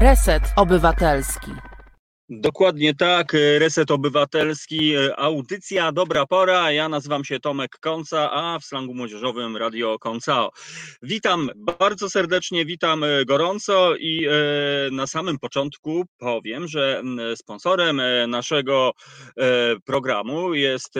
Reset Obywatelski. Dokładnie tak, Reset Obywatelski, audycja Dobra Pora. Ja nazywam się Tomek Konca, a w slangu młodzieżowym Radio Koncao. Witam bardzo serdecznie, witam gorąco i e, na samym początku powiem, że sponsorem e, naszego e, programu jest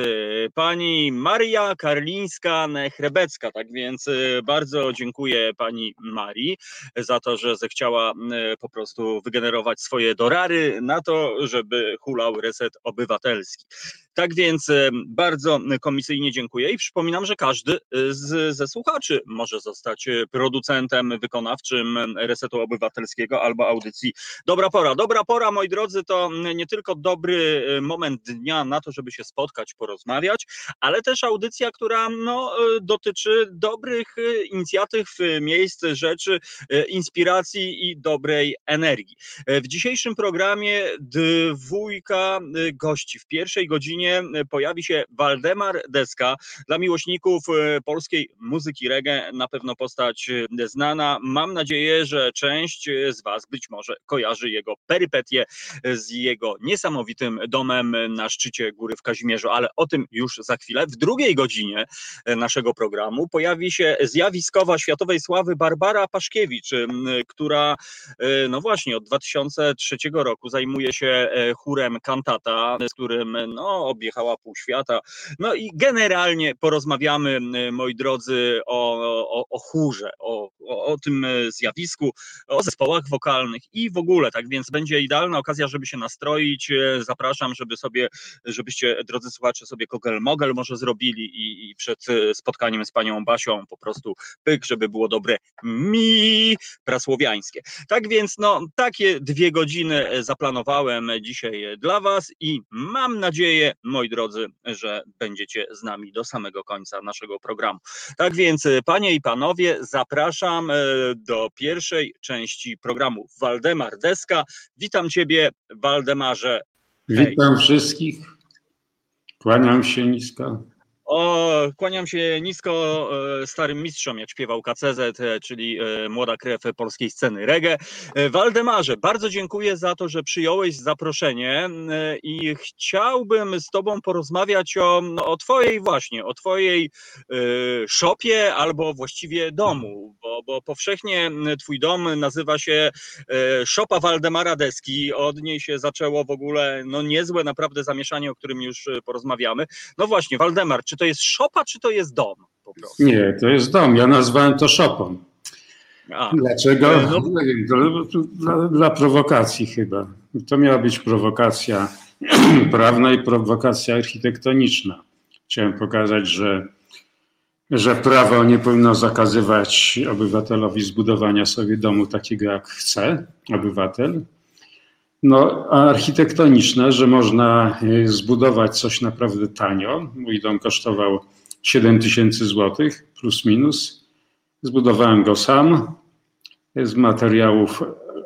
pani Maria Karlińska-Nechrebecka. Tak więc bardzo dziękuję pani Marii za to, że zechciała po prostu wygenerować swoje dorary na to, żeby hulał reset obywatelski. Tak więc bardzo komisyjnie dziękuję i przypominam, że każdy z, ze słuchaczy może zostać producentem wykonawczym Resetu Obywatelskiego albo audycji Dobra Pora. Dobra Pora, moi drodzy, to nie tylko dobry moment dnia na to, żeby się spotkać, porozmawiać, ale też audycja, która no, dotyczy dobrych inicjatyw, miejsc, rzeczy, inspiracji i dobrej energii. W dzisiejszym programie dwójka gości. W pierwszej godzinie E, pojawi się Waldemar Deska. Dla miłośników e, polskiej muzyki reggae na pewno postać e, znana. Mam nadzieję, że część z Was być może kojarzy jego perypetie z jego niesamowitym domem na szczycie góry w Kazimierzu, ale o tym już za chwilę. W drugiej godzinie naszego programu pojawi się zjawiskowa światowej sławy Barbara Paszkiewicz, która no właśnie od 2003 roku zajmuje się chórem Kantata, z którym no, objechała pół świata. No i generalnie porozmawiamy, moi drodzy, o, o, o chórze, o, o, o tym zjawisku, o zespołach wokalnych i w ogóle, tak więc będzie idealna okazja, żeby się nastroić. Zapraszam, żeby sobie, żebyście, drodzy słuchacze, sobie kogel mogel może zrobili i, i przed spotkaniem z panią Basią po prostu pyk, żeby było dobre mi prasłowiańskie. Tak więc, no, takie dwie godziny zaplanowałem dzisiaj dla was i mam nadzieję, moi drodzy, że będziecie z nami do samego końca naszego programu. Tak więc, e, panie i panowie, zapraszam e, do pierwszej części programu. Waldemar Deska. Witam ciebie, Waldemarze. Hej. Witam wszystkich. Kłaniam się nisko. O, kłaniam się nisko e, starym mistrzom, jak śpiewał KCZ, e, czyli e, młoda krew polskiej sceny reggae. Waldemarze, bardzo dziękuję za to, że przyjąłeś zaproszenie i chciałbym z tobą porozmawiać o, o twojej właśnie, o twojej szopie albo właściwie domu, bo, bo powszechnie twój dom nazywa się Szopa Waldemara Deski. Od niej się zaczęło w ogóle no niezłe naprawdę zamieszanie, o którym już porozmawiamy. No właśnie, Waldemar, czy to jest szopa, czy to jest dom? Nie, to jest dom. Ja nazwałem to szopą. A, Dlaczego? E, no, dla, dla, dla prowokacji chyba. To miała być prowokacja prawna i prowokacja architektoniczna. Chciałem pokazać, że, że prawo nie powinno zakazywać obywatelowi zbudowania sobie domu takiego, jak chce obywatel. No, architektoniczne, że można e, zbudować coś naprawdę tanio. Mój dom kosztował 7 tysięcy złotych, plus minus. Zbudowałem go sam z materiałów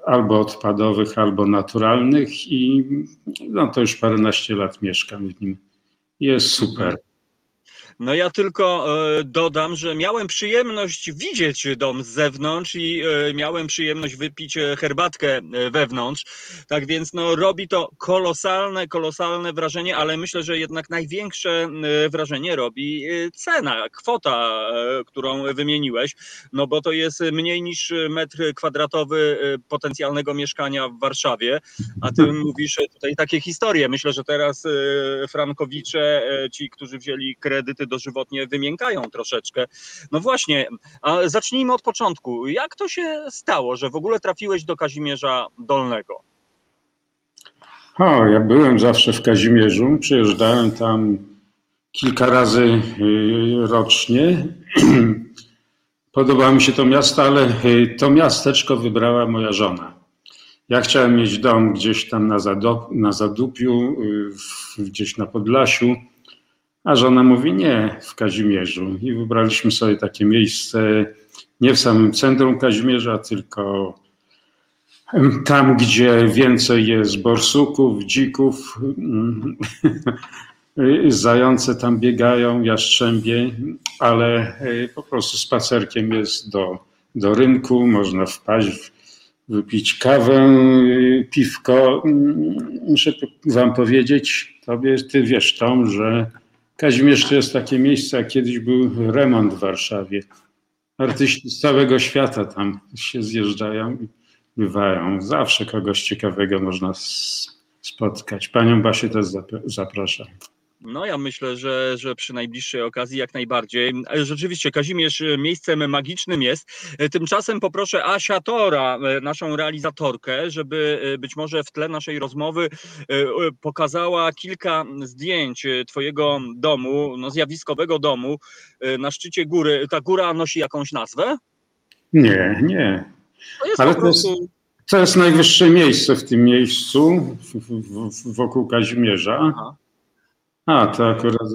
albo odpadowych, albo naturalnych i no, to już paręnaście lat mieszkam w nim. Jest super. No ja tylko e, dodam, że miałem przyjemność widzieć dom z zewnątrz i e, miałem przyjemność wypić e, herbatkę wewnątrz. Tak więc no, robi to kolosalne, kolosalne wrażenie, ale myślę, że jednak największe wrażenie robi cena, kwota, którą wymieniłeś, no bo to jest mniej niż metr kwadratowy potencjalnego mieszkania w Warszawie, a ty mówisz tutaj takie historie. Myślę, że teraz frankowicze, ci, którzy wzięli kredyty dożywotnie wymiękają troszeczkę. No właśnie, a zacznijmy od początku. Jak to się stało, że w ogóle trafiłeś do Kazimierza Dolnego? O, ja byłem zawsze w Kazimierzu, przyjeżdżałem tam kilka razy y, rocznie. Podobało mi się to miasto, ale y, to miasteczko wybrała moja żona. Ja chciałem mieć dom gdzieś tam na, na Zadupiu, y, gdzieś na Podlasiu. A żona mówi nie, w Kazimierzu. I wybraliśmy sobie takie miejsce nie w samym centrum Kazimierza, tylko tam, gdzie więcej jest borsuków, dzików, zające tam biegają, jastrzębie, ale e, po prostu spacerkiem jest do, do rynku, można wpaść wypić kawę, piwko. Muszę wam powiedzieć, tobie, ty wiesz Tom, że Kazimierz to jest takie miejsce, kiedyś był remont w Warszawie. Artyści z całego świata tam się zjeżdżają i bywają. Zawsze kogoś ciekawego można spotkać. Panią Basię też zapraszam. No ja myślę, że, że przy najbliższej okazji jak najbardziej. Rzeczywiście Kazimierz miejscem magicznym jest. Tymczasem poproszę Asia Tora, naszą realizatorkę, żeby być może w tle naszej rozmowy pokazała kilka zdjęć twojego domu, no zjawiskowego domu na szczycie góry. Ta góra nosi jakąś nazwę? Nie, nie. To jest Ale prostu... to, jest, to jest najwyższe miejsce w tym miejscu, wokół Kazimierza. Aha. A, to akurat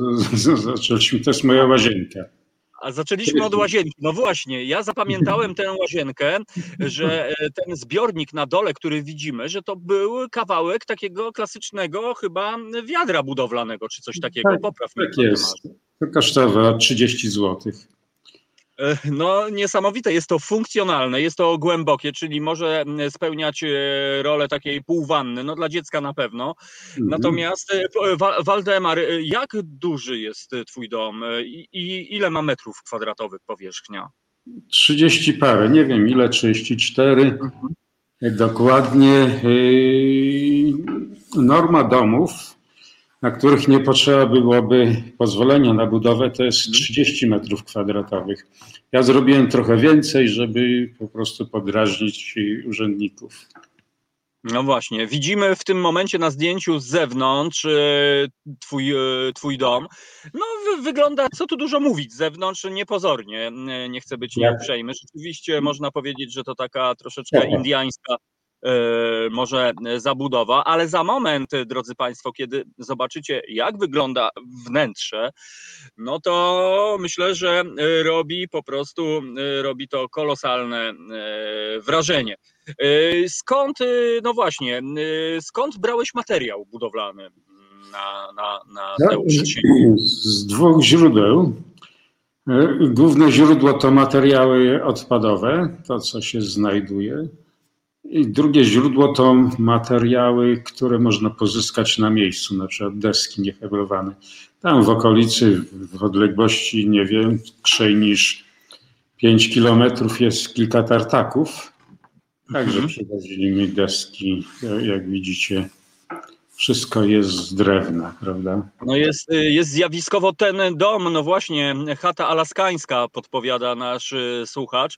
zaczęliśmy, to jest moja łazienka. A zaczęliśmy od łazienki. No właśnie, ja zapamiętałem tę łazienkę, że e, ten zbiornik na dole, który widzimy, że to był kawałek takiego klasycznego chyba wiadra budowlanego, czy coś takiego. Tak, Popraw tak jest. To kosztowało 30 złotych. E, no, niesamowite. Jest to funkcjonalne, jest to głębokie, czyli może spełniać e, rolę takiej półwanny, no dla dziecka na pewno. Mhm. Natomiast e, Waldemar, jak duży jest Twój dom i, i ile ma metrów kwadratowych powierzchnia? 30 parę, nie wiem ile, 34. Mhm. Dokładnie. Norma domów na których nie potrzeba byłoby pozwolenia na budowę, to jest 30 mhm. metrów kwadratowych. Ja zrobiłem trochę więcej, żeby po prostu podrażnić urzędników. No właśnie, widzimy w tym momencie na zdjęciu z zewnątrz e, twój, e, twój dom. No wygląda, co tu dużo mówić, z zewnątrz niepozornie, nie chcę być nieuprzejmy. Rzeczywiście można powiedzieć, że to taka troszeczkę indiańska może zabudowa, ale za moment, drodzy Państwo, kiedy zobaczycie, jak wygląda wnętrze, no to myślę, że robi po prostu, robi to kolosalne e, wrażenie. E, skąd, no właśnie, skąd brałeś materiał budowlany na, na, na tę Z dwóch źródeł. Główne źródło to materiały odpadowe, to co się znajduje. I drugie źródło to materiały, które można pozyskać na miejscu, na przykład deski niehebrowane. Tam w okolicy, w odległości, nie wiem, krzej niż 5 kilometrów jest kilka tartaków. Także mhm. przywozili mi deski, jak widzicie, wszystko jest z drewna, prawda? No jest, y, jest zjawiskowo ten dom, no właśnie, chata alaskańska, podpowiada nasz y, słuchacz.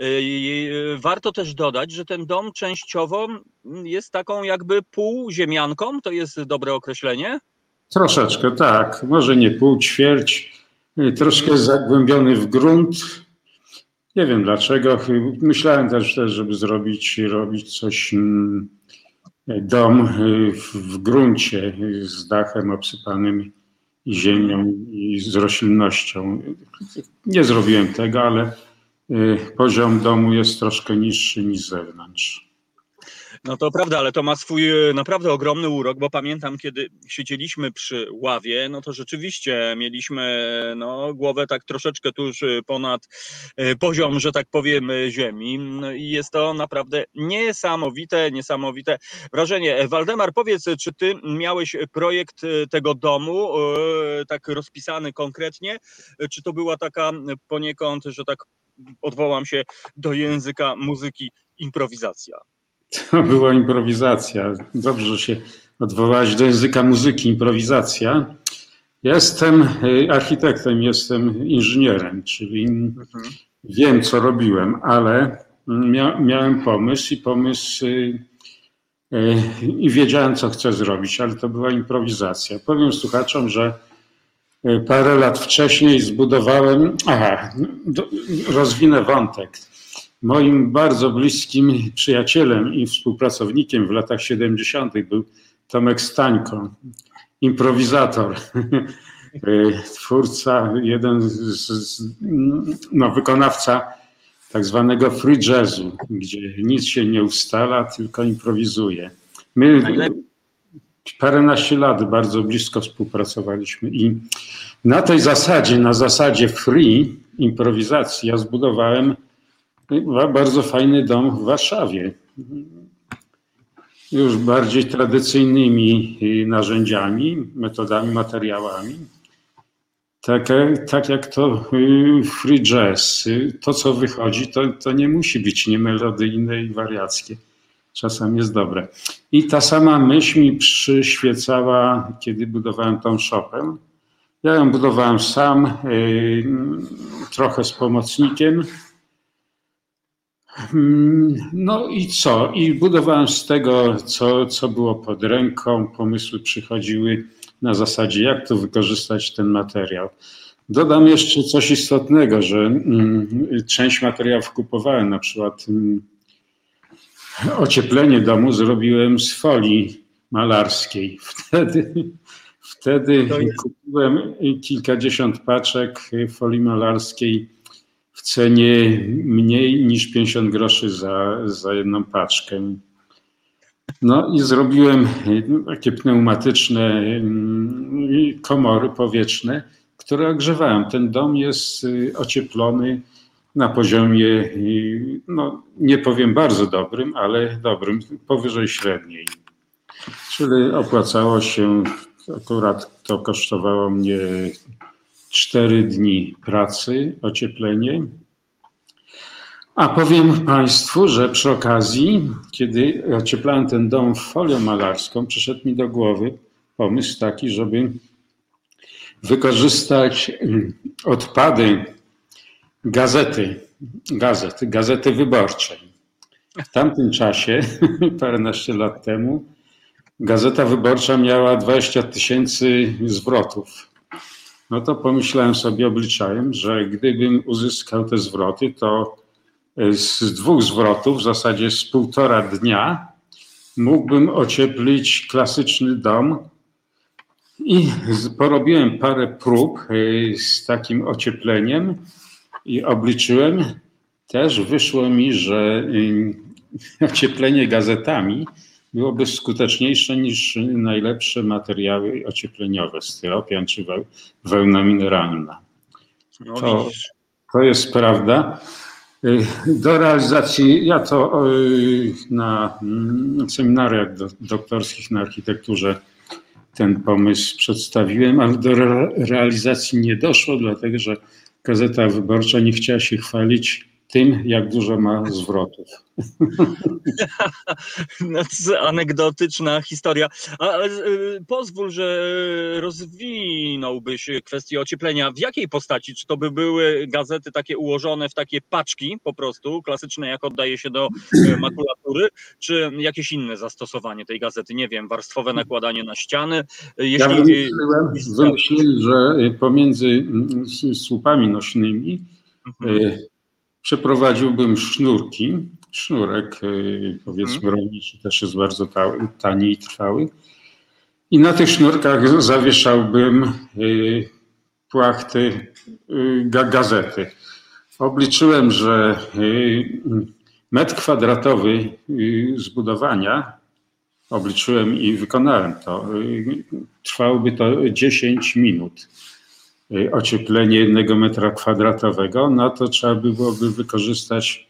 Y, warto też dodać, że ten dom częściowo jest taką jakby półziemianką, to jest dobre określenie? Troszeczkę, tak. Może nie pół, ćwierć. Troszkę zagłębiony w grunt. Nie wiem dlaczego. Myślałem też, żeby zrobić, robić coś mm, dom y, w gruncie z dachem obsypanym ziemią i z roślinnością. Nie zrobiłem tego, ale y, poziom domu jest troszkę niższy niż zewnątrz. No to prawda, ale to ma swój e, naprawdę ogromny urok, bo pamiętam, kiedy siedzieliśmy przy ławie, no to rzeczywiście mieliśmy no, głowę tak troszeczkę tuż e, ponad e, poziom, że tak powiem, ziemi. No I jest to naprawdę niesamowite, niesamowite wrażenie. Waldemar, powiedz, czy ty miałeś projekt tego domu, tak rozpisany konkretnie, czy to była taka poniekąd, że tak odwołam się do języka muzyki, improwizacja? To była improwizacja. Dobrze, że się odwołałeś do języka muzyki, improwizacja. Jestem y, architektem, jestem inżynierem, czyli mhm. wiem, co robiłem, ale mia miałem pomysł i pomysł y, y, i wiedziałem, co chcę zrobić, ale to była improwizacja. Powiem słuchaczom, że parę lat wcześniej zbudowałem, aha, rozwinę wątek. Moim bardzo bliskim przyjacielem i współpracownikiem w latach 70. był Tomek Stańko, improwizator, twórca, jeden z, no, wykonawca tak zwanego free jazzu, gdzie nic się nie ustala, tylko improwizuje. My paręnaście lat bardzo blisko współpracowaliśmy i na tej zasadzie, na zasadzie free improwizacji ja zbudowałem bardzo fajny dom w Warszawie. już bardziej tradycyjnymi narzędziami, metodami, materiałami. Tak, tak jak to free jazz. To, co wychodzi, to, to nie musi być niemelodyjne i wariackie. Czasem jest dobre. I ta sama myśl mi przyświecała, kiedy budowałem tą szopę. Ja ją budowałem sam, trochę z pomocnikiem no i co? I budowałem z tego, co, co było pod ręką. Pomysły przychodziły na zasadzie, jak to wykorzystać ten materiał. Dodam jeszcze coś istotnego, że mm, część materiałów kupowałem, na przykład mm, ocieplenie domu zrobiłem z folii malarskiej. Wtedy, wtedy kupiłem kilkadziesiąt paczek folii malarskiej cenie mniej niż 50 groszy za, za jedną paczkę. No i zrobiłem takie pneumatyczne mm, komory powietrzne, które ogrzewałem. Ten dom jest y, ocieplony na poziomie, y, no nie powiem bardzo dobrym, ale dobrym, powyżej średniej. Czyli opłacało się, akurat to kosztowało mnie cztery dni pracy, ocieplenie. A powiem Państwu, że przy okazji, kiedy ocieplałem ten dom folią malarską, przyszedł mi do głowy pomysł taki, żeby wykorzystać odpady gazety, gazety, gazety wyborczej. W tamtym czasie, paręnaście lat temu, gazeta wyborcza miała 20 tysięcy zwrotów no to pomyślałem sobie, obliczałem, że gdybym uzyskał te zwroty, to e, z dwóch zwrotów, w zasadzie z półtora dnia, mógłbym ocieplić klasyczny dom. I porobiłem parę prób e, z takim ociepleniem i obliczyłem. Też wyszło mi, że ocieplenie gazetami byłoby skuteczniejsze niż najlepsze materiały ociepleniowe, styropian czy wełna mineralna. No to, to jest prawda. Y, do realizacji, ja to y, na mm, seminariach doktorskich na architekturze ten pomysł przedstawiłem, ale do realizacji nie doszło, dlatego że Gazeta Wyborcza nie chciała się chwalić tym, jak dużo ma zwrotów. Anegdotyczna historia. Ale y, pozwól, że rozwinąłbyś kwestię ocieplenia. W jakiej postaci? Czy to by były gazety takie ułożone w takie paczki po prostu, klasyczne jak oddaje się do y, makulatury, czy jakieś inne zastosowanie tej gazety? Nie wiem, warstwowe nakładanie na ściany? Jeśli... Ja wymyśliłem, wymyśliłem, że pomiędzy mm, słupami nośnymi mhm przeprowadziłbym sznurki. Sznurek, y, powiedzmy, hmm. rolniczy też jest bardzo tani i trwały. I na tych sznurkach zawieszałbym y, płachty y, gazety. Obliczyłem, że metr kwadratowy zbudowania, obliczyłem i wykonałem to, trwałoby to 10 minut. Y, ocieplenie jednego metra kwadratowego, no to trzeba by byłoby wykorzystać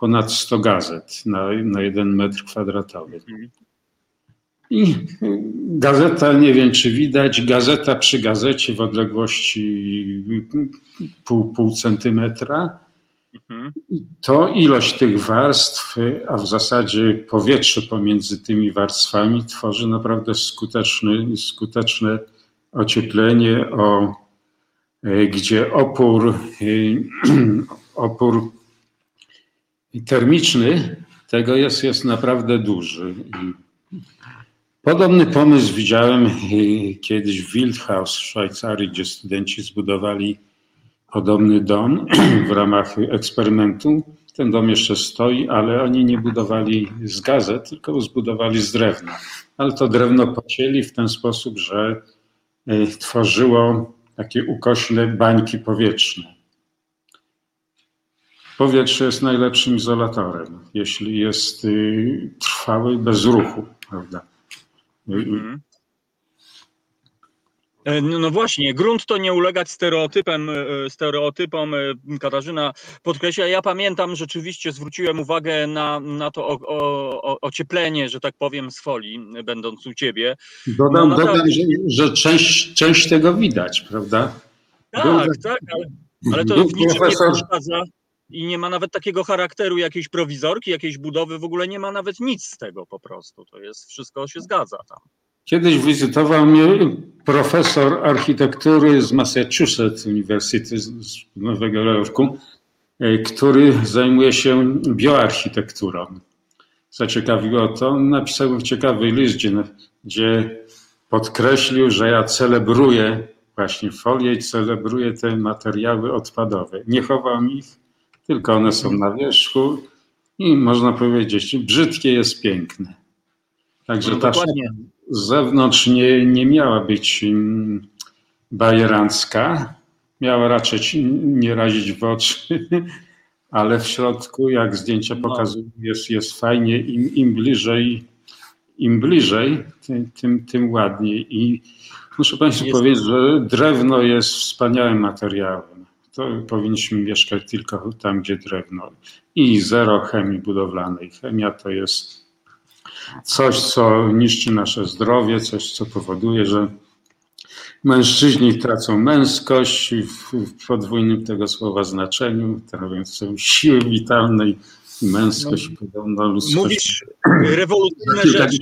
ponad 100 gazet na, na jeden metr kwadratowy. I gazeta, nie wiem czy widać, gazeta przy gazecie w odległości pół, pół centymetra. To ilość tych warstw, a w zasadzie powietrze pomiędzy tymi warstwami tworzy naprawdę skuteczny, skuteczne ocieplenie o gdzie opór, e, opór termiczny tego jest, jest naprawdę duży. Podobny pomysł widziałem e, kiedyś w Wildhaus w Szwajcarii, gdzie studenci zbudowali podobny dom w ramach eksperymentu. Ten dom jeszcze stoi, ale oni nie budowali z gazet, tylko zbudowali z drewna. Ale to drewno pocięli w ten sposób, że tworzyło takie ukośne bańki powietrzne. Powietrze jest najlepszym izolatorem, jeśli jest y, trwały, bez ruchu, prawda? Mhm. E, no, no właśnie, grunt to nie ulegać stereotypem, e, stereotypom. E, Katarzyna podkreśla. Ja pamiętam, rzeczywiście zwróciłem uwagę na, na to o, o, ocieplenie, że tak powiem, z folii, będąc u ciebie. Dodam, no, dodam że, że część, część tego widać, prawda? Tak, Był, tak, ale, ale to w niczym profesor... nie przeszkadza i nie ma nawet takiego charakteru jakiejś prowizorki, jakiejś budowy, w ogóle nie ma nawet nic z tego po prostu. To jest, wszystko się zgadza tam. Kiedyś wizytował mnie profesor architektury z Massachusetts University z Nowego Jorku, e, który zajmuje się bioarchitekturą. Zaciekawiło to. Napisał ciekawy list, gdzie, gdzie podkreślił, że ja celebruję właśnie folię i celebruję te materiały odpadowe. Nie chowam ich, tylko one są na wierzchu i można powiedzieć, brzydkie jest piękne. Także no ta z zewnątrz nie, nie miała być mm, bajerancka, miała raczej nie razić w oczy, ale w środku, jak zdjęcia no. pokazują, jest, jest fajnie. Im, im bliżej, im bliżej, tym, tym, tym ładniej. I muszę Państwu jest... powiedzieć, że drewno jest wspaniałym materiałem. To powinniśmy mieszkać tylko tam, gdzie drewno. I zero chemii budowlanej. Chemia to jest coś, co niszczy nasze zdrowie, coś, co powoduje, że mężczyźni tracą męskość w, podwójnym tego słowa znaczeniu, trawią siły witalnej męskość, no, podobno ludzkość. Mówisz rewolucyjne rzeczy,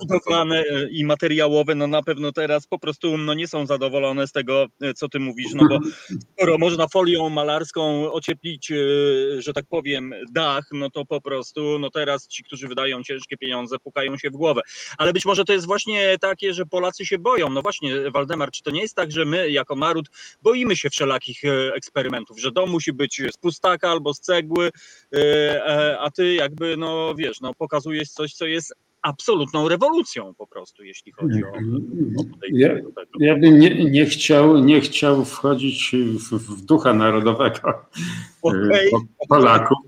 budowlane e, i materiałowe, no na pewno teraz po prostu no nie są zadowolone z tego, e, co ty mówisz, no bo skoro można folią malarską ocieplić, e, że tak powiem, dach, no to po prostu, no teraz ci, którzy wydają ciężkie pieniądze, pukają się w głowę. Ale być może to jest właśnie takie, że Polacy się boją. No właśnie, Waldemar, czy to nie jest tak, że my jako naród boimy się wszelakich eksperymentów, że dom musi być z pustaka albo z cegły, a ty jakby, no wiesz, no pokazujesz coś, co jest absolutną rewolucją po prostu, jeśli chodzi o, o ja, ja bym nie, nie, chciał, nie chciał wchodzić w, w ducha narodowego e, okay. Polaków.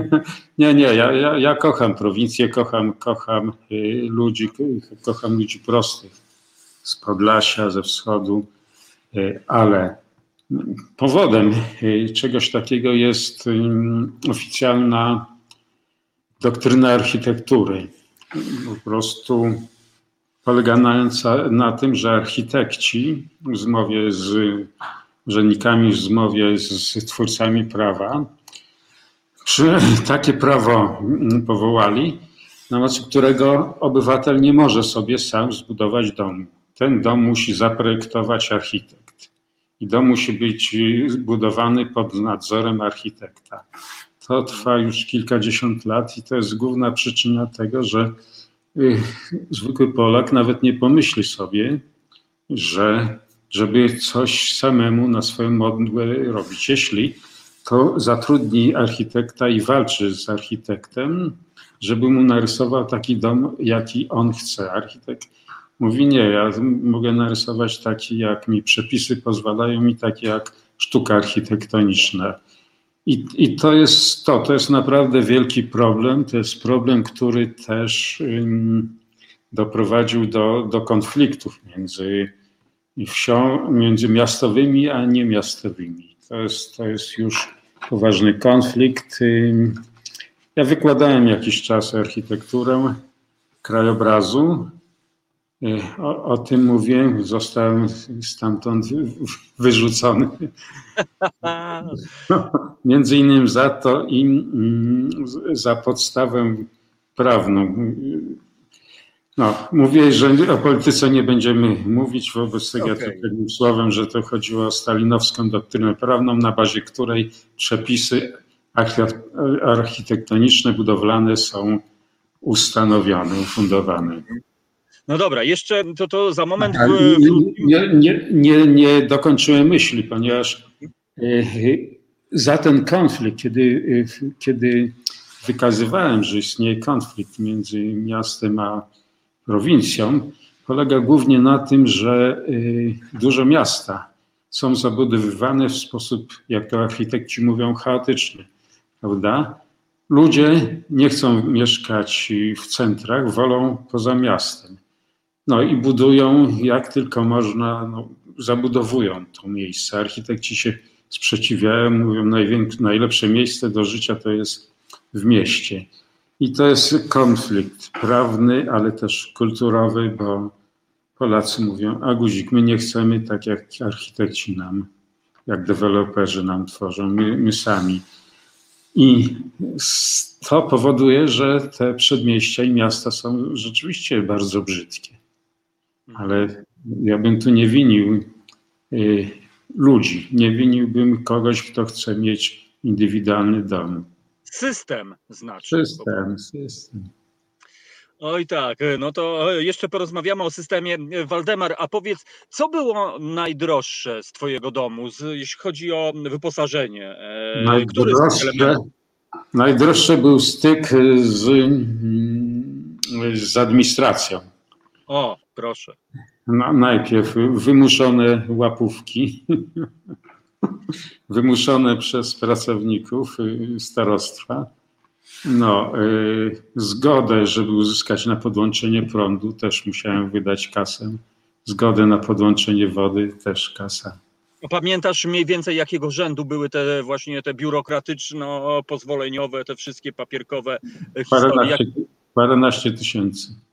Nie, nie, ja, ja, ja kocham prowincję, kocham, kocham ludzi, kocham ludzi prostych z Podlasia, ze wschodu, ale Powodem y, czegoś takiego jest oficjalna doktryna architektury. Po prostu polegająca na tym, że architekci w zmowie z urzędnikami, w zmowie z twórcami prawa, takie prawo powołali, na mocy którego obywatel nie może sobie sam zbudować domu. Ten dom musi zaprojektować architekt i dom musi być zbudowany pod nadzorem architekta. To trwa już kilkadziesiąt lat i to jest główna przyczyna tego, że y, zwykły Polak nawet nie pomyśli sobie, że żeby coś samemu na swoją modłę robić. Jeśli to zatrudni architekta i walczy z architektem, żeby mu narysował taki dom, jaki on chce. Architekt Mówi nie, ja mogę narysować taki, jak mi przepisy pozwalają mi, takie jak sztuka architektoniczna. I, I to jest to, to jest naprawdę wielki problem. To jest problem, który też doprowadził do, do konfliktów między wsią, między miastowymi a niemiastowymi. To jest, to jest już poważny konflikt. Ja wykładałem jakiś czas architekturę krajobrazu o, o, tym mówiłem, zostałem stamtąd wyrzucony. Między innymi za to i mm, za podstawę prawną. No, mówię, że o polityce nie będziemy mówić, wobec tego okay. ja słowem, że to chodziło o stalinowską doktrynę prawną, na bazie której przepisy architektoniczne, budowlane są ustanowione, ufundowane. No dobra, jeszcze to, to za moment. Nie, nie, nie, nie dokończyłem myśli, ponieważ e, za ten konflikt, kiedy, e, kiedy wykazywałem, że istnieje konflikt między miastem a prowincją, polega głównie na tym, że e, duże miasta są zabudowywane w sposób, jak to architekci mówią, chaotyczny, prawda? Ludzie nie chcą mieszkać w centrach, wolą poza miastem. No i budują jak tylko można, no, zabudowują to miejsce. Architekci się sprzeciwiają, mówią, najlepsze miejsce do życia to jest w mieście. I to jest konflikt prawny, ale też kulturowy, bo Polacy mówią, a guzik, my nie chcemy tak jak architekci nam, jak deweloperzy nam tworzą, my, my sami. I to powoduje, że te przedmieścia i miasta są rzeczywiście bardzo brzydkie. Ale ja bym tu nie winił y, ludzi, nie winiłbym kogoś, kto chce mieć indywidualny dom. System znaczy. System, system. Oj tak, no to jeszcze porozmawiamy o systemie. Waldemar, a powiedz, co było najdroższe z Twojego domu, z, jeśli chodzi o wyposażenie? Najdroższe, najdroższe był styk z, z administracją. O, proszę. No, najpierw wymuszone łapówki, wymuszone przez pracowników y, starostwa no, y, zgodę, żeby uzyskać na podłączenie prądu, też musiałem wydać kasę. Zgodę na podłączenie wody, też kasa. Pamiętasz mniej więcej jakiego rzędu były te właśnie te biurokratyczno-pozwoleniowe, te wszystkie papierkowe historie? Paręnaście, paręnaście tysięcy.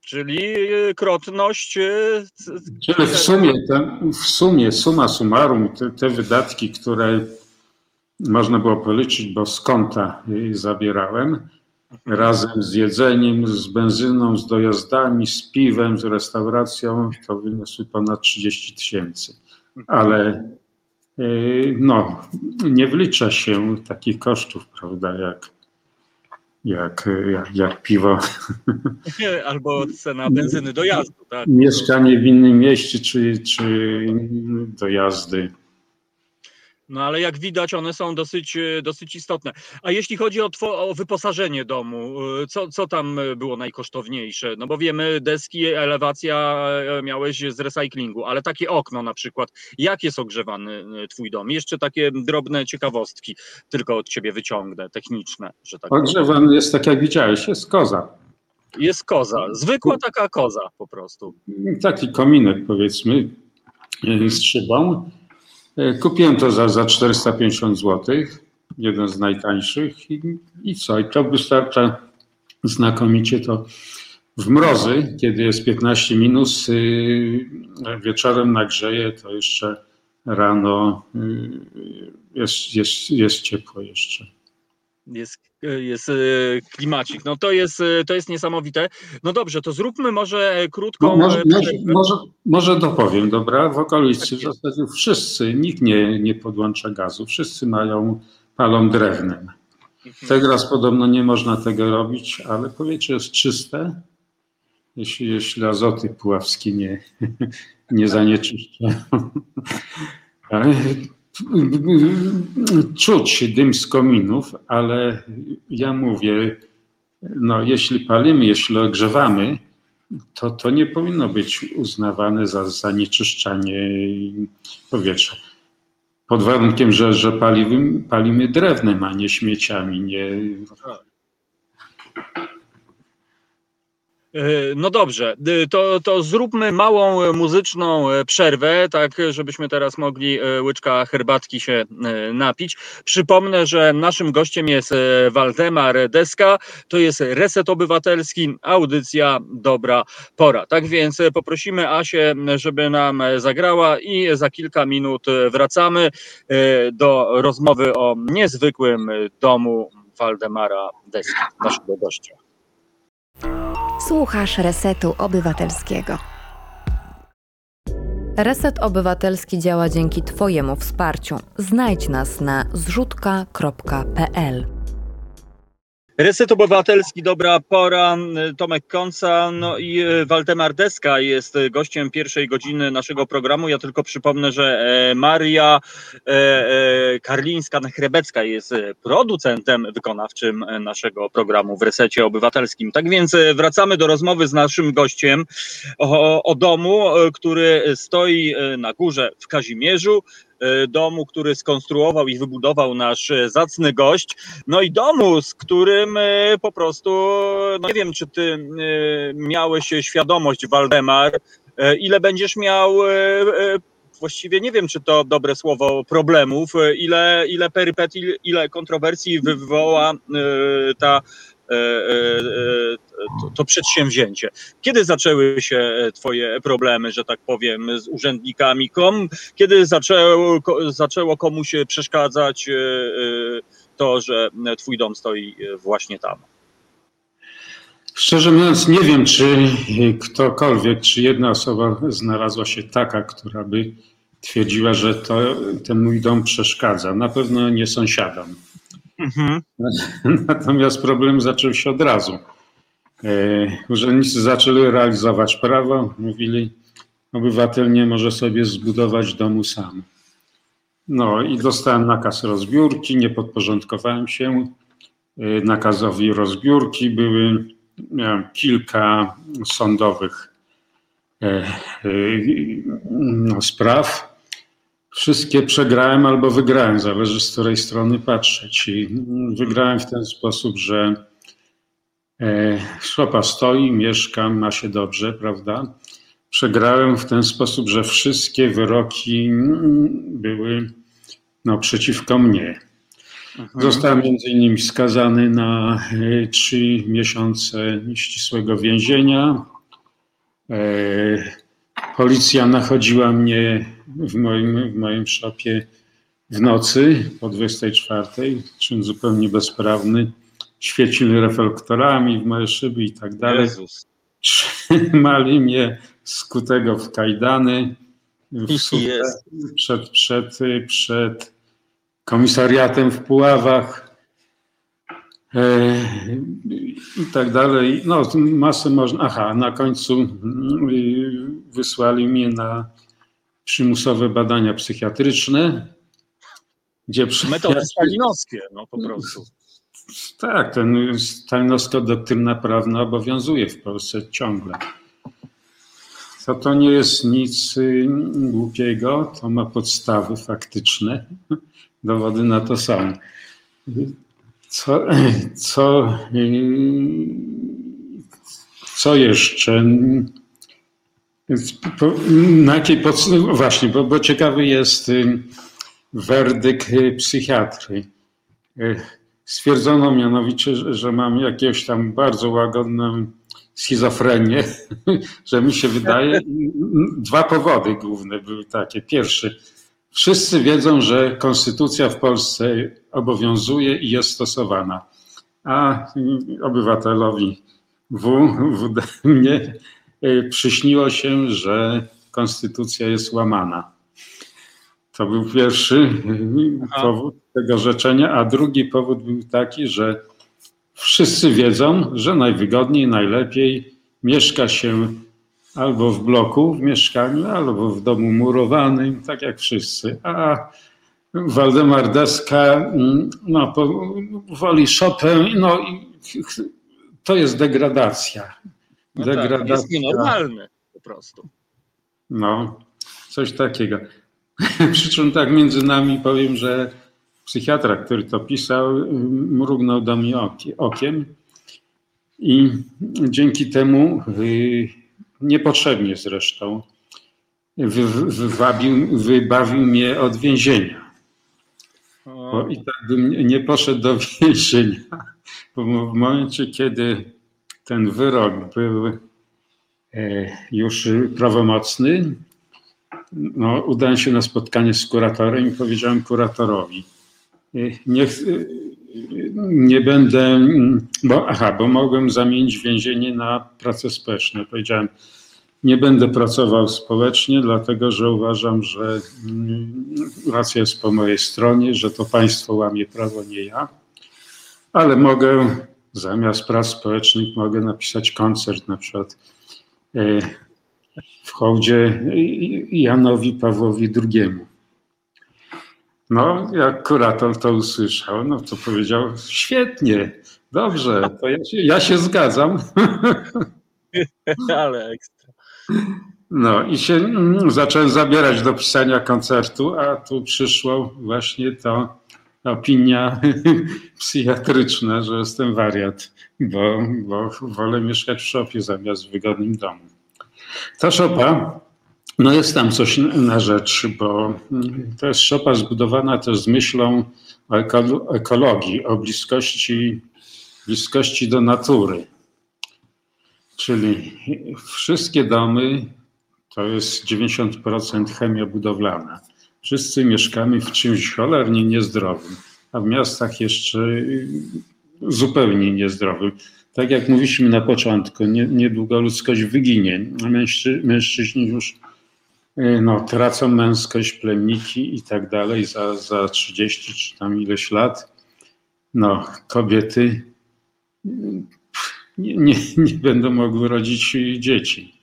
Czyli y, krotność. Y, Czyli w sumie, w sumie suma summarum, te, te wydatki, które można było policzyć, bo z konta zabierałem razem z jedzeniem, z benzyną, z dojazdami, z piwem, z restauracją, to wyniosły ponad 30 tysięcy. Ale y, no, nie wlicza się takich kosztów, prawda, jak, jak, jak, jak piwo. Albo cena benzyny dojazdu, tak? Mieszkanie w innym mieście, czy, czy dojazdy no ale jak widać, one są dosyć, e, dosyć istotne. A jeśli chodzi o, o wyposażenie domu, e, co, co tam było najkosztowniejsze? No bo wiemy, deski, elewacja e, miałeś z recyklingu, ale takie okno na przykład. Jak jest ogrzewany twój dom? Jeszcze takie drobne ciekawostki tylko od ciebie wyciągnę, techniczne. Że tak ogrzewany jest tak jak widziałeś, jest koza. Jest koza, zwykła taka koza po prostu. Taki kominek powiedzmy z szybą E, kupiłem to za, za 450 zł, jeden z najtańszych i, i co? I to wystarcza znakomicie to w mrozy, kiedy jest 15 minus, y, wieczorem nagrzeje, to jeszcze rano y, jest, jest, jest ciepło jeszcze jest, jest e, klimacik. No to jest, e, to jest niesamowite. No dobrze, to zróbmy może krótką... No, może, może, może, może dopowiem, dobra? W okolicy w zasadzie wszyscy, nikt nie, nie podłącza gazu, wszyscy mają, palą drewnem. Mhm. Teraz podobno nie można tego robić, ale powietrze jest czyste, jeśli, jeśli azoty puławskie nie, nie zanieczyszcza czuć dym z kominów, ale ja mówię, no jeśli palimy, jeśli ogrzewamy, to to nie powinno być uznawane za zanieczyszczanie powietrza. Pod warunkiem, że, że palimy, palimy drewnem, a nie śmieciami. Nie, E, no dobrze, e, to, to zróbmy małą muzyczną e, przerwę, tak żebyśmy teraz mogli łyczka herbatki się napić. Przypomnę, że naszym gościem jest Waldemar Deska, to jest Reset Obywatelski, audycja Dobra Pora. Tak więc poprosimy Asię, żeby nam zagrała i za kilka minut wracamy do rozmowy o niezwykłym domu Waldemara Deska, naszego gościa. Słuchasz Resetu Obywatelskiego. Reset Obywatelski działa dzięki Twojemu wsparciu. Znajdź nas na zrzutka.pl. Reset Obywatelski, dobra pora, Tomek Konca, no i e, Waldemar Deska jest gościem pierwszej godziny naszego programu. Ja tylko przypomnę, że e, Maria e, Karlińska-Chrebecka jest producentem wykonawczym naszego programu w Resecie Obywatelskim. Tak więc wracamy do rozmowy z naszym gościem o, o domu, który stoi na górze w Kazimierzu domu, który skonstruował i wybudował nasz zacny gość, no i domu, z którym po prostu, no nie wiem, czy ty miałeś świadomość, Waldemar, ile będziesz miał właściwie nie wiem, czy to dobre słowo problemów, ile, ile perypetii, ile kontrowersji wywoła ta E, e, e, to, to przedsięwzięcie. Kiedy zaczęły się Twoje problemy, że tak powiem, z urzędnikami? Kom, kiedy zaczęło, zaczęło komuś przeszkadzać to, że Twój dom stoi właśnie tam? Szczerze mówiąc, nie wiem, czy ktokolwiek, czy jedna osoba znalazła się taka, która by twierdziła, że to, ten mój dom przeszkadza. Na pewno nie sąsiadom. Mhm. Natomiast problem zaczął się od razu. E, urzędnicy zaczęli realizować prawo, mówili, obywatel nie może sobie zbudować domu sam. No i dostałem nakaz rozbiórki, nie podporządkowałem się e, nakazowi rozbiórki. Były, miałem kilka sądowych e, no, spraw Wszystkie przegrałem albo wygrałem, zależy z której strony patrzeć. I wygrałem w ten sposób, że e, szlopa stoi, mieszkam, ma się dobrze, prawda? Przegrałem w ten sposób, że wszystkie wyroki były no, przeciwko mnie. Mhm. Zostałem między innymi skazany na e, trzy miesiące ścisłego więzienia. E, Policja nachodziła mnie w moim, w moim szopie w nocy po 24, czym zupełnie bezprawny. Świecili reflektorami w moje szyby i tak dalej. Jezus. Trzymali mnie skutego w kajdany w przed, przed, przed komisariatem w Puławach. E, i tak dalej. No, masę można. Aha, na końcu mm, wysłali mnie na przymusowe badania psychiatryczne, gdzie Metody stalinowskie, no po prostu. Tak, ten stalinowska doktryna prawna obowiązuje w Polsce ciągle. To, to nie jest nic y, głupiego, to ma podstawy faktyczne. Dowody na to są. Co, co, co jeszcze? Na jakiej podstawie? Właśnie, bo, bo ciekawy jest y, werdykt psychiatry. Y, stwierdzono mianowicie, że mam jakieś tam bardzo łagodną schizofrenię, że mi się wydaje. Dwa powody główne były takie. Pierwszy, Wszyscy wiedzą, że konstytucja w Polsce obowiązuje i jest stosowana, a obywatelowi W, mnie przyśniło się, że konstytucja jest łamana. To był pierwszy Aha. powód tego rzeczenia, a drugi powód był taki, że wszyscy wiedzą, że najwygodniej, najlepiej mieszka się albo w bloku, w mieszkaniu, albo w domu murowanym, tak jak wszyscy. A Waldemar Deska mm, no, woli Chopin, no i to jest degradacja. No degradacja. Tak, jest nienormalny po prostu. No, coś takiego. Przy czym tak między nami powiem, że psychiatra, który to pisał, mrugnął do mnie okiem i dzięki temu y, niepotrzebnie zresztą, wywabił, wybawił mnie od więzienia. Bo i tak bym nie poszedł do więzienia, bo w momencie, kiedy ten wyrok był e, już prawomocny, no, udałem się na spotkanie z kuratorem i powiedziałem kuratorowi, e, niech, nie będę, bo, aha, bo mogłem zamienić więzienie na pracę społeczną. Powiedziałem, nie będę pracował społecznie, dlatego że uważam, że mm, racja jest po mojej stronie, że to państwo łamie prawo, nie ja, ale mogę zamiast prac społecznych mogę napisać koncert na przykład e, w hołdzie Janowi Pawłowi II. No, jak kurator to usłyszał, no to powiedział, świetnie, dobrze, to ja się, ja się zgadzam. Ale ekstra. No i się mm, zacząłem zabierać do pisania koncertu, a tu przyszło właśnie to opinia psychiatryczna, że jestem wariat, bo, bo wolę mieszkać w szopie zamiast w wygodnym domu. Ta szopa, no jest tam coś na rzecz, bo to jest szopa zbudowana też z myślą o ekologii, o bliskości, bliskości do natury. Czyli wszystkie domy to jest 90% chemia budowlana. Wszyscy mieszkamy w czymś cholernie niezdrowym, a w miastach jeszcze zupełnie niezdrowym. Tak jak mówiliśmy na początku, nie, niedługo ludzkość wyginie. Mężczy, mężczyźni już y, no, tracą męskość, plemniki i tak dalej za, za 30 czy tam ileś lat. No, kobiety nie, nie, nie będą mogły rodzić dzieci.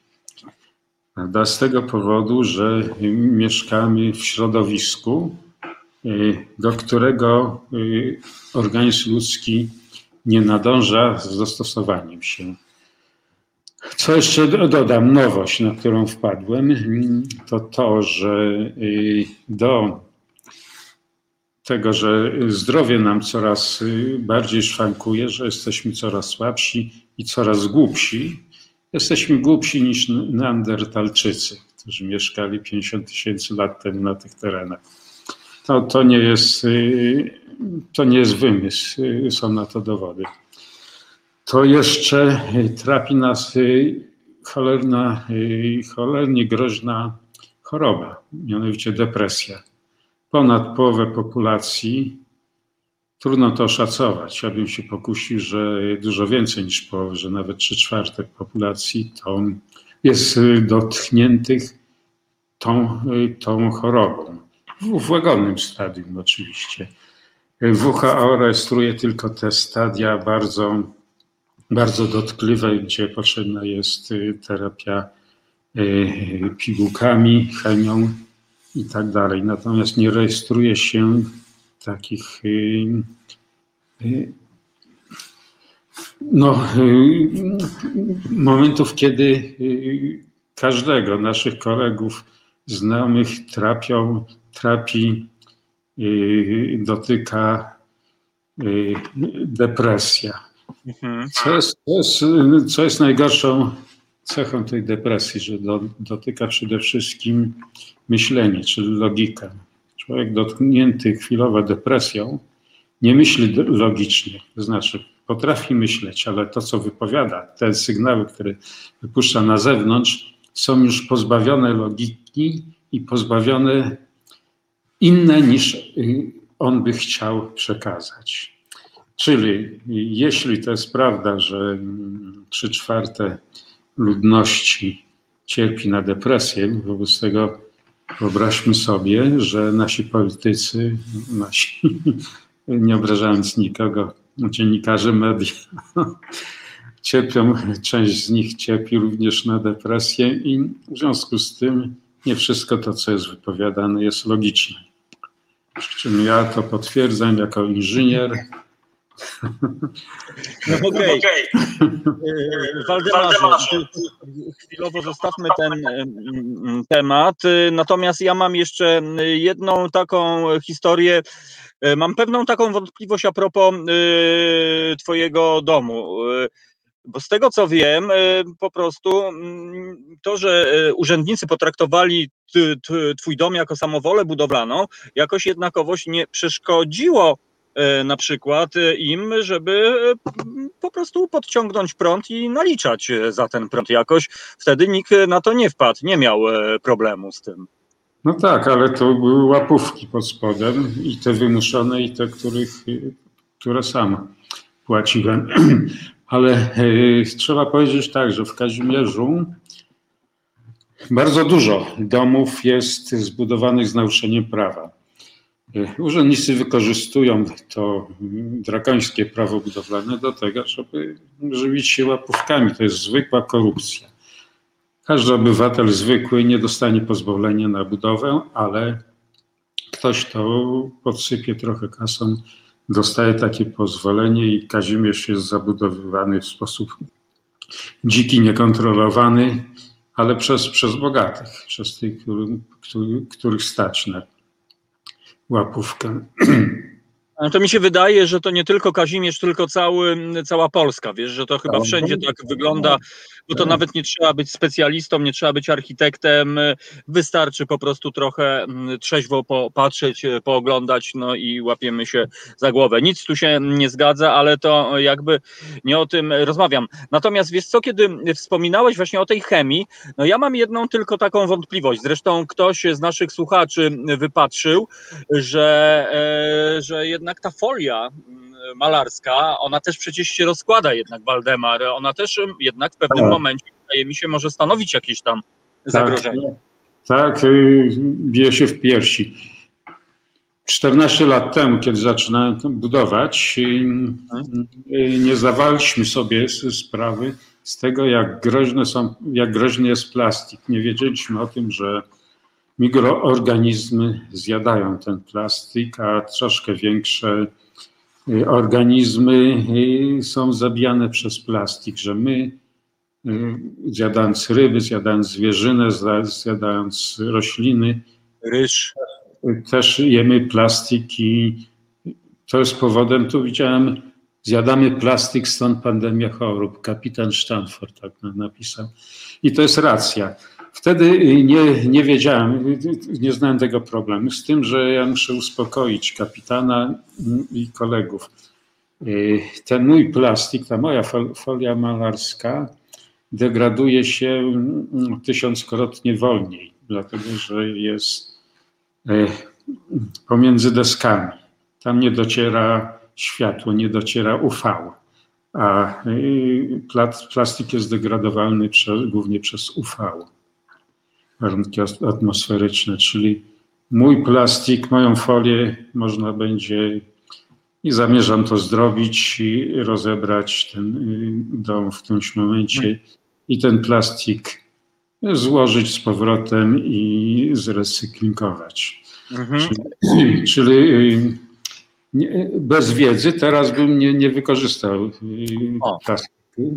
Prawda? Z tego powodu, że mieszkamy w środowisku, y, do którego y, organizm ludzki nie nadąża z dostosowaniem się. Co jeszcze dodam, nowość, na którą wpadłem, to to, że y, do tego, że zdrowie nam coraz bardziej szwankuje, że jesteśmy coraz słabsi i coraz głupsi, Jesteśmy głupsi niż neandertalczycy, którzy mieszkali 50 tysięcy lat temu na tych terenach. To, to, nie jest, y, to nie jest wymysł, y, są na to dowody. To jeszcze trapi nas y, cholerna, cholernie groźna choroba, mianowicie depresja. Ponad połowę populacji Trudno to oszacować. Ja bym się pokusił, że dużo więcej niż połowę, że nawet trzy czwarte populacji to jest dotkniętych tą, tą chorobą. W, w łagodnym stadium oczywiście. WHO rejestruje tylko te stadia bardzo, bardzo dotkliwe, gdzie potrzebna jest terapia e, pigułkami, chemią i tak dalej. Natomiast nie rejestruje się takich y, y, no, y, momentów, kiedy każdego naszych kolegów, znajomych trapią, trapi, dotyka depresja. Mhm. Co jest, co jest, co jest najgorszą cechą tej depresji, że do, dotyka przede wszystkim myślenie, czyli logika. Człowiek dotknięty chwilowo depresją nie myśli logicznie, to znaczy potrafi myśleć, ale to, co wypowiada, te sygnały, które wypuszcza na zewnątrz, są już pozbawione logiki i pozbawione inne niż y, on by chciał przekazać. Czyli jeśli to jest prawda, że trzy czwarte ludności cierpi na depresję, wobec tego Wyobraźmy sobie, że nasi politycy, nasi, nie obrażając nikogo, dziennikarze media, cierpią, część z nich cierpi również na depresję i w związku z tym nie wszystko to, co jest wypowiadane, jest logiczne. Przy czym ja to potwierdzam jako inżynier, no okej. Okay. E, Waldemarze, chwilowo zostawmy ten temat. Natomiast ja mam jeszcze jedną taką historię. E, mam pewną taką wątpliwość a propos e, Twojego domu. Bo z tego co wiem, po prostu to, że urzędnicy potraktowali Twój dom jako samowolę budowlaną, jakoś jednakowoś nie przeszkodziło E, na przykład e, im, żeby e, po prostu podciągnąć prąd i naliczać za ten prąd jakoś. Wtedy nikt na to nie wpadł, nie miał problemu z tym. No tak, ale to były łapówki pod spodem i te wymuszone i te, których, które sam płaciłem. Ale trzeba powiedzieć tak, że w Kazimierzu bardzo dużo domów jest zbudowanych z naruszeniem prawa. Urzędnicy wykorzystują to drakońskie prawo budowlane do tego, żeby żywić się łapówkami. To jest zwykła korupcja. Każdy obywatel zwykły nie dostanie pozwolenia na budowę, ale ktoś to podsypie trochę kasą, dostaje takie pozwolenie i Kazimierz jest zabudowywany w sposób dziki, niekontrolowany, ale przez, przez bogatych, przez tych, których, których stać na łapówkę. To mi się wydaje, że to nie tylko Kazimierz, tylko cały, cała Polska, wiesz, że to chyba wszędzie tak wygląda, bo to nawet nie trzeba być specjalistą, nie trzeba być architektem, wystarczy po prostu trochę mm, trzeźwo popatrzeć, pooglądać, no i łapiemy się za głowę. Nic tu się nie zgadza, ale to jakby nie o tym rozmawiam. Natomiast wiesz co, kiedy wspominałeś właśnie o tej chemii, no ja mam jedną tylko taką wątpliwość, zresztą ktoś z naszych słuchaczy wypatrzył, że, e, że jednak jednak ta folia mm, malarska, ona też przecież się rozkłada jednak, Waldemar, ona też mm, jednak w pewnym tak. momencie, wydaje mi się, może stanowić jakieś tam tak, zagrożenie. Tak, tak bije się w piersi. 14 lat temu, kiedy zaczynałem budować, y, y, nie zdawaliśmy sobie sprawy z tego, jak groźne są, jak groźny jest plastik. Nie wiedzieliśmy o tym, że mikroorganizmy zjadają ten plastik, a troszkę większe y, organizmy y, są zabijane przez plastik, że my y, zjadając ryby, zjadając zwierzynę, zjadając rośliny, ryż, też jemy plastik i to jest powodem, tu widziałem, zjadamy plastik, stąd pandemia chorób. Kapitan Stanford tak napisał. I to jest racja. Wtedy nie, nie wiedziałem, nie znałem tego problemu, z tym, że ja muszę uspokoić kapitana i kolegów. Ten mój plastik, ta moja folia malarska degraduje się tysiąckrotnie wolniej, dlatego że jest e, pomiędzy deskami. Tam nie dociera światło, nie dociera UV, a e, plastik jest degradowalny głównie przez UV warunki atmosferyczne, czyli mój plastik, moją folię można będzie i zamierzam to zrobić i rozebrać ten y, dom w którymś momencie i ten plastik złożyć z powrotem i zrecyklingować. Mhm. Czyli, czyli y, bez wiedzy teraz bym nie, nie wykorzystał y, plastiku.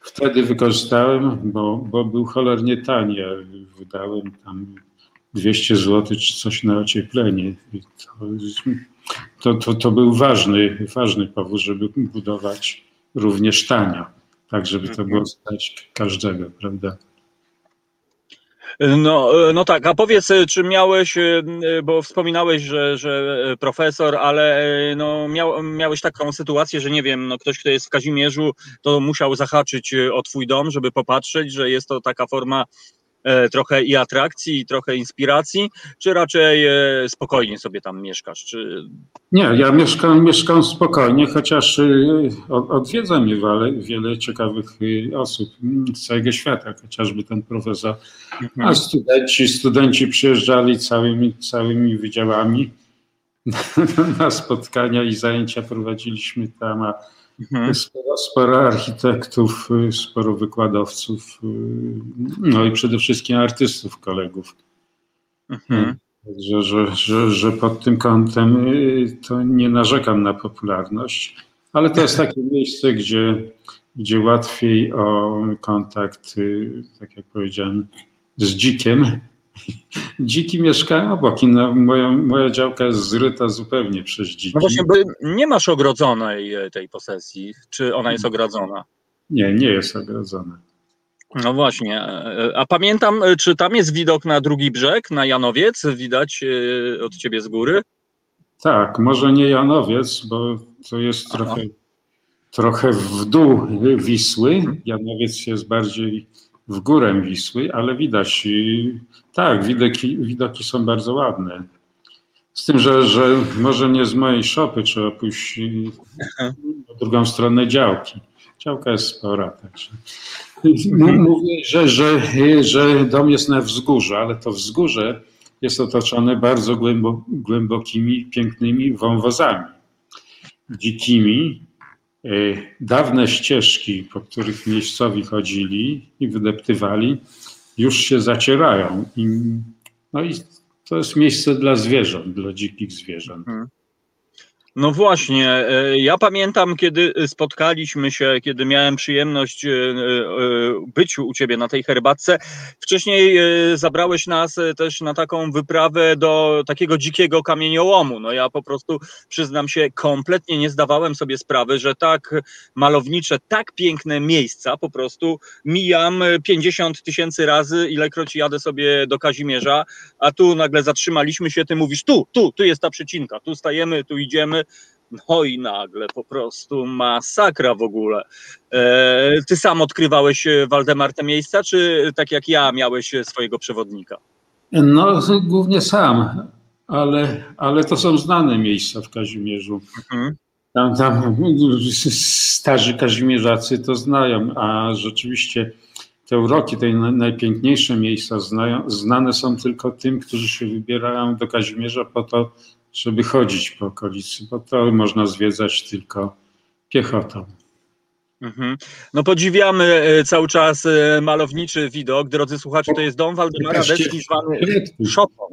Wtedy wykorzystałem, bo, bo był cholernie tani. Ja wydałem tam 200 zł czy coś na ocieplenie. To, to, to, był ważny, ważny powód, żeby budować również tanio, tak żeby to było stać każdego, prawda? No, no tak, a powiedz, czy miałeś, bo wspominałeś, że, że profesor, ale no, miał, miałeś taką sytuację, że nie wiem, no, ktoś, kto jest w Kazimierzu, to musiał zahaczyć o twój dom, żeby popatrzeć, że jest to taka forma E, trochę i atrakcji, i trochę inspiracji, czy raczej e, spokojnie sobie tam mieszkasz? Czy... Nie, ja mieszkam, mieszkam spokojnie, chociaż e, odwiedza mnie wiele, wiele ciekawych osób z całego świata, chociażby ten profesor. Mhm. A studenci, studenci przyjeżdżali całymi, całymi wydziałami na spotkania i zajęcia prowadziliśmy tam, a Mhm. Sporo, sporo, architektów, y, sporo wykładowców, y, no i przede wszystkim artystów, kolegów. Mhm. Że, że, że, że pod tym kątem y, to nie narzekam na popularność, ale to jest takie miejsce, gdzie, gdzie łatwiej o kontakt, tak jak powiedziałem, z dzikiem Dziki mieszkają obok i moja, moja działka jest zryta zupełnie przez dziki. No właśnie, bo nie masz ogrodzonej e, tej posesji. Czy ona jest ogrodzona? Nie, nie jest ogrodzona. No właśnie. E, a pamiętam, e, czy tam jest widok na drugi brzeg, na Janowiec? Widać od ciebie z góry? Tak, może nie Janowiec, bo to jest trochę, trochę w dół Wisły. Janowiec jest bardziej w górę Wisły, ale widać, tak, widoki, widoki są bardzo ładne. Z tym, że, że może nie z mojej szopy trzeba pójść na drugą stronę działki. Działka jest spora, także. Mówię, że, że, że dom jest na wzgórzu, ale to wzgórze jest otoczone bardzo głębokimi, pięknymi wąwozami dzikimi, dawne ścieżki, po których miejscowi chodzili i wydeptywali, już się zacierają. I, no i to jest miejsce dla zwierząt, dla dzikich zwierząt. Mhm. No właśnie, e, ja pamiętam, kiedy spotkaliśmy się, kiedy miałem przyjemność e, e, być u ciebie na tej herbatce. Wcześniej zabrałeś nas też na taką wyprawę do takiego dzikiego kamieniołomu. No ja po prostu przyznam się, kompletnie nie zdawałem sobie sprawy, że tak malownicze, tak piękne miejsca po prostu mijam 50 tysięcy razy, ilekroć jadę sobie do Kazimierza, a tu nagle zatrzymaliśmy się, ty mówisz tu, tu, tu jest ta przecinka, tu stajemy, tu idziemy no i nagle po prostu masakra w ogóle. E, ty sam odkrywałeś, e, Waldemar, te miejsca, czy tak jak ja miałeś e, swojego przewodnika? No, głównie sam, ale, ale to są znane miejsca w Kazimierzu. Mhm. Tam, tam starzy kazimierzacy to znają, a rzeczywiście te uroki, te najpiękniejsze miejsca znają, znane są tylko tym, którzy się wybierają do Kazimierza po to, żeby chodzić po okolicy, bo to można zwiedzać tylko piechotą. Mhm. No podziwiamy e, cały czas e, malowniczy widok. Drodzy słuchacze, to jest dom Waldemara Deski zwany Szopą.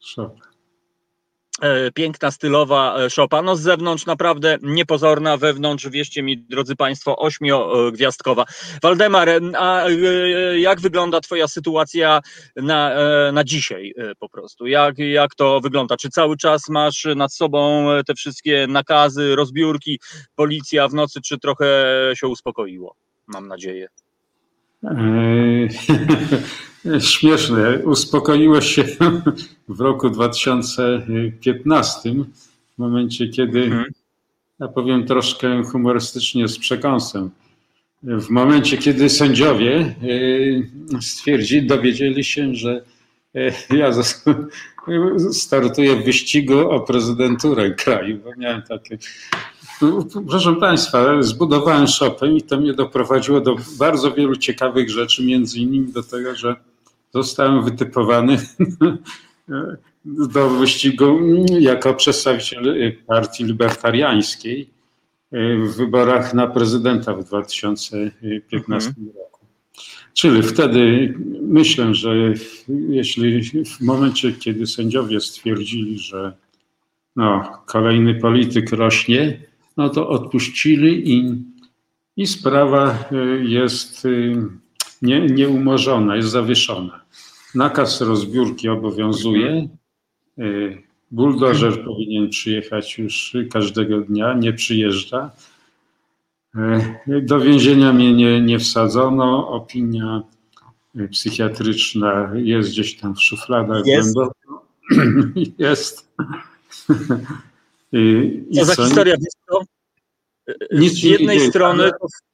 Szopą. E, piękna, stylowa e, szopa. No z zewnątrz naprawdę niepozorna, wewnątrz, wierzcie mi, drodzy Państwo, ośmiogwiazdkowa. Waldemar, a e, jak wygląda Twoja sytuacja na, na dzisiaj po prostu? Jak, jak to wygląda? Czy cały czas masz nad sobą te wszystkie nakazy, rozbiórki, policja w nocy, czy trochę się uspokoiło? Mam nadzieję. Śmieszne. Uspokoiło się w roku 2015, w momencie, kiedy, mhm. ja powiem troszkę humorystycznie z przekąsem, w momencie, kiedy sędziowie e, stwierdzili, dowiedzieli się, że e, ja startuję w wyścigu o prezydenturę kraju, bo miałem takie Proszę Państwa, zbudowałem shopę i to mnie doprowadziło do bardzo wielu ciekawych rzeczy, między innymi do tego, że zostałem wytypowany do wyścigu jako przedstawiciel partii libertariańskiej w wyborach na prezydenta w 2015 mhm. roku. Czyli wtedy myślę, że jeśli w momencie, kiedy sędziowie stwierdzili, że no, kolejny polityk rośnie, no to odpuścili i, i sprawa y, jest y, nie, nieumorzona, jest zawieszona. Nakaz rozbiórki obowiązuje. Y, buldożer powinien przyjechać już każdego dnia, nie przyjeżdża. Do więzienia mnie nie, nie wsadzono. Opinia psychiatryczna jest gdzieś tam w szufladach jest. głęboko. jest. Co za historia, blisko? Nic z jednej dzieje, strony... Ale,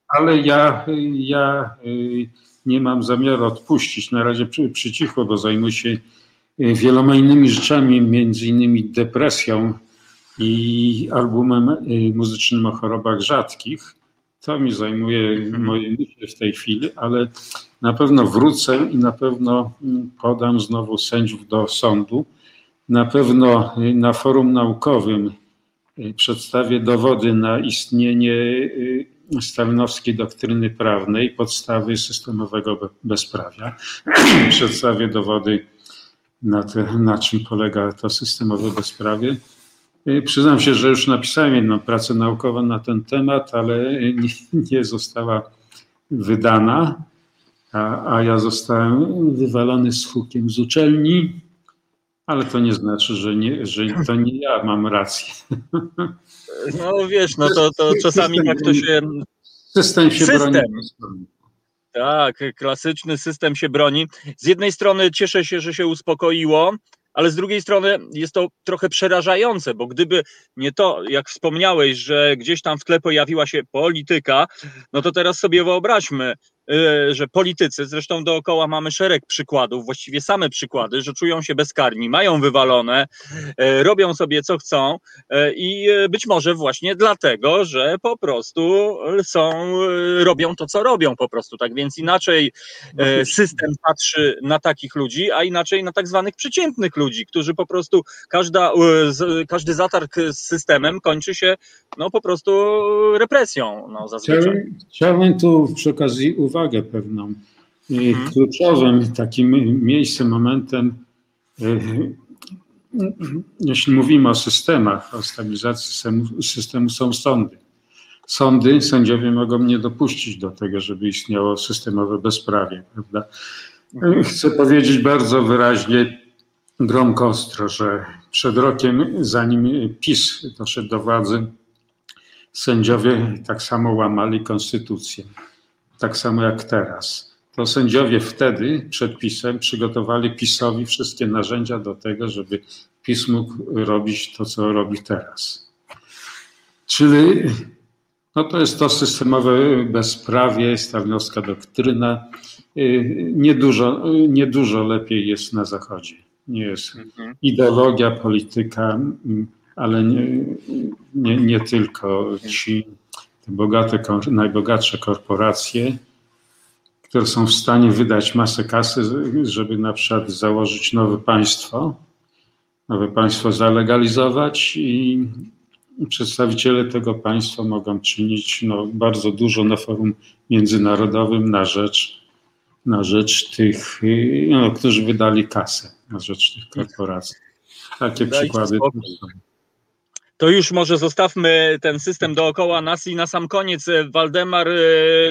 ale ja, ja y, nie mam zamiaru odpuścić. Na razie przy, przycichło, bo zajmuję się y, wieloma innymi rzeczami, między innymi depresją i albumem y, muzycznym o chorobach rzadkich. To mi zajmuje mhm. moje myśli w tej chwili, ale na pewno wrócę i na pewno mm, podam znowu sędziów do sądu. Na pewno na forum naukowym Y, przedstawię dowody na istnienie y, stalinowskiej doktryny prawnej, podstawy systemowego bezprawia. Przedstawię dowody na, te, na czym polega to systemowe bezprawie. Y, przyznam się, że już napisałem jedną pracę naukową na ten temat, ale nie, nie została wydana, a, a ja zostałem wywalony z hukiem z uczelni ale to nie znaczy, że, nie, że to nie ja mam rację. No wiesz, no to, to czasami jak to się... System się system. broni. Tak, klasyczny system się broni. Z jednej strony cieszę się, że się uspokoiło, ale z drugiej strony jest to trochę przerażające, bo gdyby nie to, jak wspomniałeś, że gdzieś tam w tle pojawiła się polityka, no to teraz sobie wyobraźmy, że politycy, zresztą dookoła mamy szereg przykładów, właściwie same przykłady, że czują się bezkarni, mają wywalone, y, robią sobie co chcą y, i być może właśnie dlatego, że po prostu są, robią to, co robią po prostu. Tak więc inaczej system patrzy na takich ludzi, a inaczej na tak zwanych przeciętnych ludzi, którzy po prostu każda, każdy zatarg z systemem kończy się no po prostu represją. No, zazwyczaj. Chciałem, chciałem tu przy okazji uwagę pewną. Hmm. Kluczowym takim miejscem, momentem e, jeśli mówimy o systemach, o stabilizacji systemu, systemu są sądy. Sądy, sędziowie mogą nie dopuścić do tego, żeby istniało systemowe bezprawie, prawda? Chcę powiedzieć bardzo wyraźnie, gromko ostro, że przed rokiem, zanim PiS doszedł do władzy, sędziowie tak samo łamali konstytucję, tak samo jak teraz. To sędziowie wtedy przed PiSem przygotowali PiSowi wszystkie narzędzia do tego, żeby PiS mógł robić to, co robi teraz. Czyli no to jest to systemowe bezprawie, stawnowska doktryna. Niedużo, niedużo lepiej jest na Zachodzie. Nie jest mhm. ideologia, polityka, ale nie, nie, nie tylko ci te bogate, najbogatsze korporacje, które są w stanie wydać masę kasy, żeby na przykład założyć nowe państwo, nowe państwo zalegalizować i przedstawiciele tego państwa mogą czynić no, bardzo dużo na forum międzynarodowym na rzecz, na rzecz tych, no, którzy wydali kasę, na rzecz tych korporacji. Takie Dajcie przykłady. Spokój to już może zostawmy ten system dookoła nas i na sam koniec, e, Waldemar, e,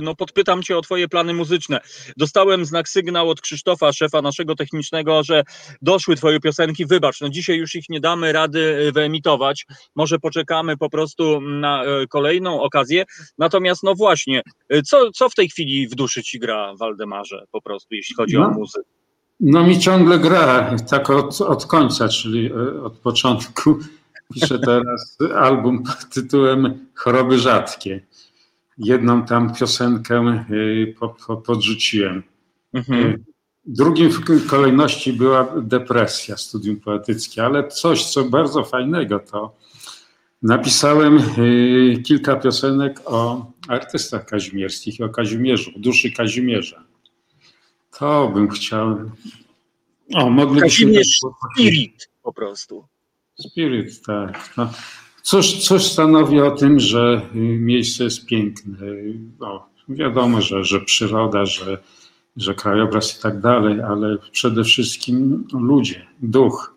no podpytam Cię o Twoje plany muzyczne. Dostałem znak sygnał od Krzysztofa, szefa naszego technicznego, że doszły Twoje piosenki. Wybacz, no dzisiaj już ich nie damy rady e, wyemitować. Może poczekamy po prostu na kolejną okazję. Natomiast, no właśnie, co, co w tej chwili w duszy Ci gra, Waldemarze, po prostu, jeśli chodzi no. o muzykę? No mi ciągle gra, tak od, od końca, czyli od początku Piszę teraz album pod tytułem Choroby rzadkie. Jedną tam piosenkę y, podrzuciłem. Mhm. Y, drugim w kolejności była depresja, studium poetyckie, ale coś, co bardzo fajnego, to napisałem y, kilka piosenek o artystach kazimierskich i o Kazimierzu, duszy Kazimierza. To bym chciał. O, moglibyśmy. Kazimierz Spirit po prostu. Spirit, tak. No, coś, coś stanowi o tym, że y, miejsce jest piękne. No, wiadomo, że, że przyroda, że, że krajobraz i tak dalej, ale przede wszystkim ludzie, duch.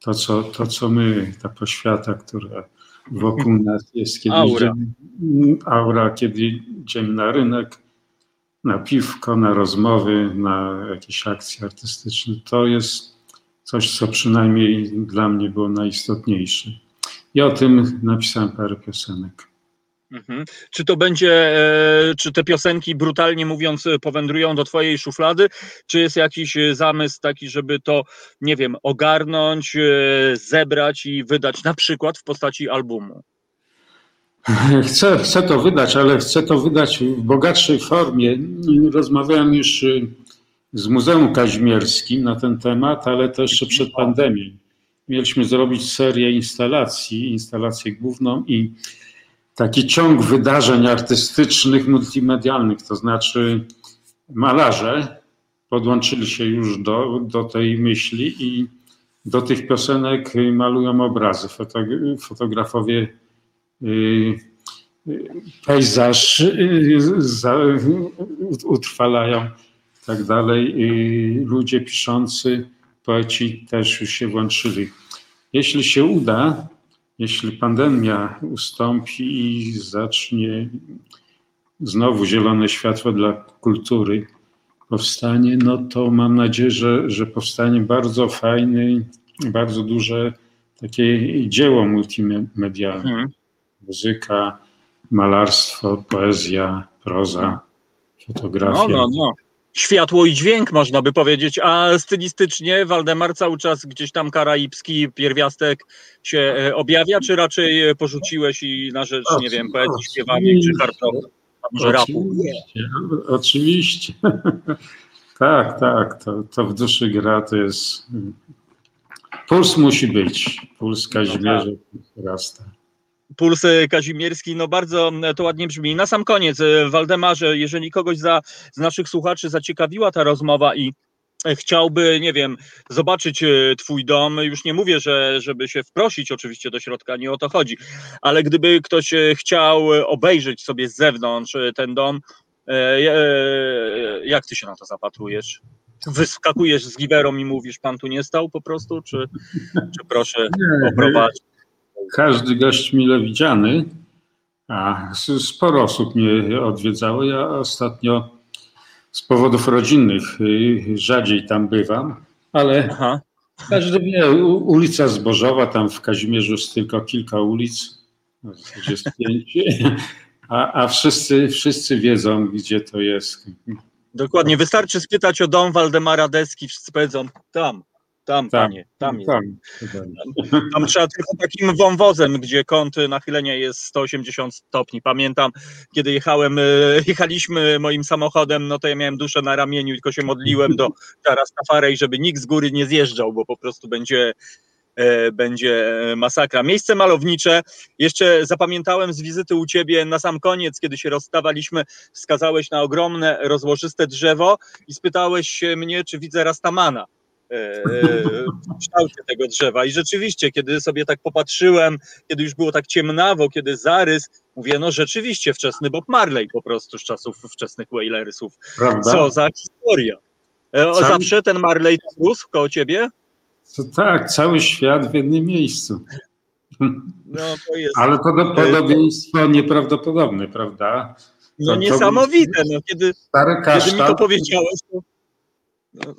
To co, to, co my, ta poświata, która wokół nas jest, kiedy aura. Idziemy, aura, kiedy idziemy na rynek, na piwko, na rozmowy, na jakieś akcje artystyczne, to jest coś, co przynajmniej dla mnie było najistotniejsze. I o tym napisałem parę piosenek. Mhm. Czy to będzie, e, czy te piosenki, brutalnie mówiąc, powędrują do Twojej szuflady, czy jest jakiś zamysł taki, żeby to, nie wiem, ogarnąć, e, zebrać i wydać na przykład w postaci albumu? Chcę, chcę to wydać, ale chcę to wydać w bogatszej formie. Rozmawiałem już z Muzeum Kazimierskim na ten temat, ale to jeszcze przed pandemią. Mieliśmy zrobić serię instalacji, instalację główną i taki ciąg wydarzeń artystycznych, multimedialnych, to znaczy malarze podłączyli się już do, do tej myśli i do tych piosenek malują obrazy. Fotografowie y, y, pejzaż y, utrwalają tak dalej. Ludzie piszący, poeci też już się włączyli. Jeśli się uda, jeśli pandemia ustąpi i zacznie znowu zielone światło dla kultury powstanie, no to mam nadzieję, że, że powstanie bardzo fajny, bardzo duże takie dzieło multimedialne. Mhm. Muzyka, malarstwo, poezja, proza, fotografia. No, no, no światło i dźwięk, można by powiedzieć, a stylistycznie Waldemar cały czas gdzieś tam karaibski pierwiastek się e, objawia, czy raczej e, porzuciłeś i na rzecz, nie wiem, poezji śpiewanej czy kartofu, może rapu? Oczywiście, oczywiście. tak, tak, to, to w duszy gra, to jest... Puls musi być, puls Kazimierza no tak. rasta. Puls Kazimierski, no bardzo to ładnie brzmi. Na sam koniec, e, Waldemarze, jeżeli kogoś za, z naszych słuchaczy zaciekawiła ta rozmowa i chciałby, nie wiem, zobaczyć e, Twój dom, już nie mówię, że żeby się wprosić oczywiście do środka, nie o to chodzi, ale gdyby ktoś e, chciał obejrzeć sobie z zewnątrz ten dom, jak Ty się na to zapatrujesz? wyskakujesz z giwerą i mówisz, pan tu nie stał po prostu, czy, czy proszę nie, oprowadzić? Każdy gość mile widziany, a sporo osób mnie odwiedzało. Ja ostatnio z powodów rodzinnych y, rzadziej tam bywam, ale Aha. każdy wie, ulica Zbożowa, tam w Kazimierzu jest tylko kilka ulic, jest pięć, a, a wszyscy, wszyscy wiedzą, gdzie to jest. Dokładnie, wystarczy spytać o dom Waldemara Deski, wszyscy powiedzą tam, tam, tam panie, tam jest. Tam, tam trzeba tylko takim wąwozem, gdzie kąt nachylenia jest 180 stopni. Pamiętam, kiedy jechałem, e, jechaliśmy moim samochodem, no to ja miałem duszę na ramieniu, tylko się modliłem do Rastafari, żeby nikt z góry nie zjeżdżał, bo po prostu będzie e, będzie masakra. Miejsce malownicze. Jeszcze zapamiętałem z wizyty u ciebie na sam koniec, kiedy się rozstawaliśmy, wskazałeś na ogromne, rozłożyste drzewo i spytałeś mnie, czy widzę Rastamana. E, w kształcie tego drzewa. I rzeczywiście, kiedy sobie tak popatrzyłem, kiedy już było tak ciemnawo, kiedy zarys, mówię, no rzeczywiście wczesny Bob Marley po prostu z czasów wczesnych Wailersów. Prawda? Co za historia. E, Cały... Zawsze ten Marley rósł koło ciebie? To tak, cały świat w jednym miejscu. No, to jest... Ale to podobieństwo nieprawdopodobne, prawda? No to, niesamowite. No, kiedy, kiedy mi to powiedziałeś, to, no,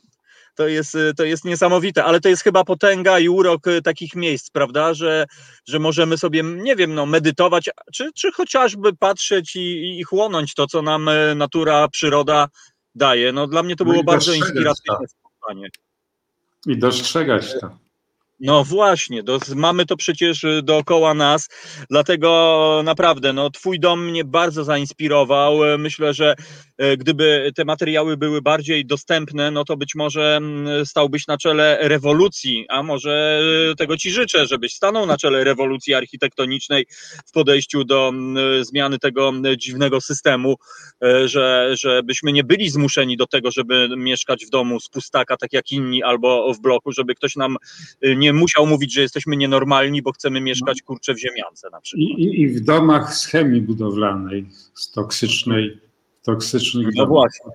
to jest, y, to jest niesamowite, ale to jest chyba potęga i urok y, takich miejsc, prawda, że, że możemy sobie, nie wiem, no, medytować, czy, czy chociażby patrzeć i, i chłonąć to, co nam y, natura, przyroda daje. No, dla mnie to no było bardzo inspiracyjne spotkanie. I dostrzegać to. No właśnie, do, mamy to przecież dookoła nas, dlatego naprawdę, no, Twój dom mnie bardzo zainspirował. Myślę, że gdyby te materiały były bardziej dostępne, no to być może mm, stałbyś na czele rewolucji, a może e, tego Ci życzę, żebyś stanął na czele rewolucji architektonicznej w podejściu do mm, zmiany tego mm, dziwnego systemu, e, że, żebyśmy nie byli zmuszeni do tego, żeby mieszkać w domu z pustaka, tak jak inni, albo w bloku, żeby ktoś nam nie musiał mówić, że jesteśmy nienormalni, bo chcemy mieszkać kurczę w ziemiance na przykład. I, i w domach z chemii budowlanej, z toksycznej toksycznych No właśnie.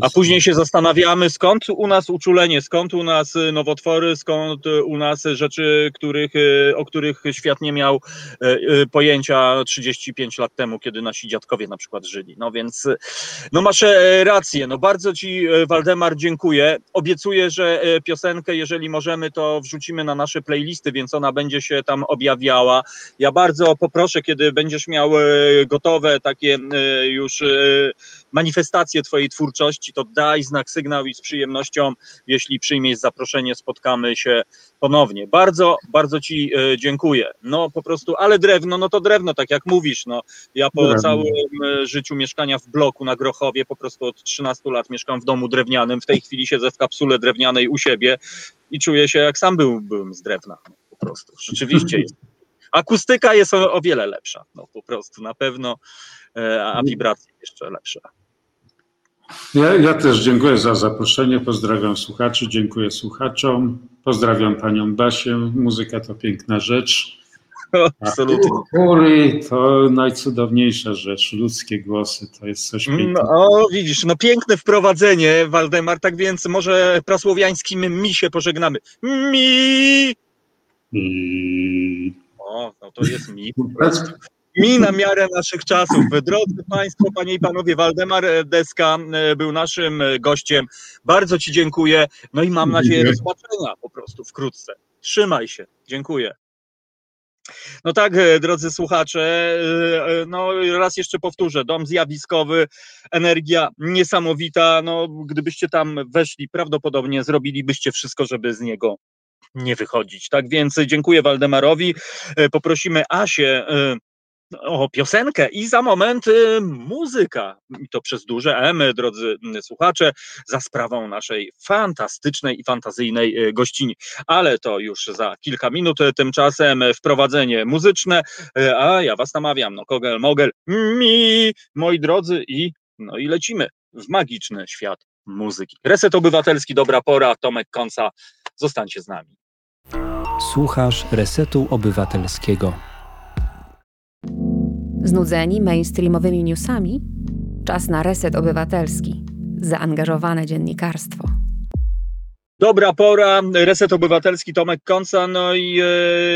A później się zastanawiamy, skąd u nas uczulenie, skąd u nas y, nowotwory, skąd y, u nas rzeczy, których, y, o których świat nie miał pojęcia 35 lat temu, kiedy nasi dziadkowie na przykład żyli. No więc, no masz e, rację. No bardzo Ci, e, Waldemar, dziękuję. Obiecuję, że e, piosenkę, jeżeli możemy, to wrzucimy na nasze playlisty, więc ona będzie się tam objawiała. Ja bardzo poproszę, kiedy będziesz miał gotowe takie już manifestację Twojej twórczości, to daj znak, sygnał i z przyjemnością, jeśli przyjmiesz zaproszenie, spotkamy się ponownie. Bardzo, bardzo Ci e, dziękuję. No po prostu, ale drewno, no to drewno, tak jak mówisz, no ja po drewno. całym e, życiu mieszkania w bloku na Grochowie, po prostu od 13 lat mieszkam w domu drewnianym, w tej chwili siedzę w kapsule drewnianej u siebie i czuję się jak sam był, byłem z drewna, no, po prostu, rzeczywiście jest. Akustyka jest o, o wiele lepsza, no po prostu, na pewno, a wibracje jeszcze lepsze. Ja, ja też dziękuję za zaproszenie. Pozdrawiam słuchaczy, dziękuję słuchaczom. Pozdrawiam panią Basię. Muzyka to piękna rzecz. Absolutnie. Chóry to najcudowniejsza rzecz. Ludzkie głosy to jest coś mm, pięknego. No, widzisz, no piękne wprowadzenie, Waldemar. Tak więc może prasłowiańskim mi się pożegnamy. Mi! Mi. O, no to jest mi. Mi na miarę naszych czasów. Drodzy Państwo, Panie i Panowie, Waldemar Deska e, był naszym e, gościem. Bardzo Ci dziękuję. No i mam nadzieję do zobaczenia po prostu wkrótce. Trzymaj się. Dziękuję. No tak, e, drodzy słuchacze, no raz jeszcze powtórzę, dom zjawiskowy, energia niesamowita, no gdybyście tam weszli, prawdopodobnie zrobilibyście wszystko, żeby z niego nie wychodzić. Tak więc dziękuję Waldemarowi. Poprosimy Asię o piosenkę i za moment muzyka. I to przez duże M, drodzy słuchacze, za sprawą naszej fantastycznej i fantazyjnej y, gościni. Ale to już za kilka minut, tymczasem wprowadzenie muzyczne, y, a ja was namawiam, no kogel mogel, mi, moi drodzy i no i lecimy w magiczny świat muzyki. Reset Obywatelski, dobra pora, Tomek Konca, zostańcie z nami. Słuchasz Resetu Obywatelskiego. Znudzeni mainstreamowymi newsami? Czas na reset obywatelski. Zaangażowane dziennikarstwo. Dobra pora, Reset Obywatelski, Tomek Konca, no i e,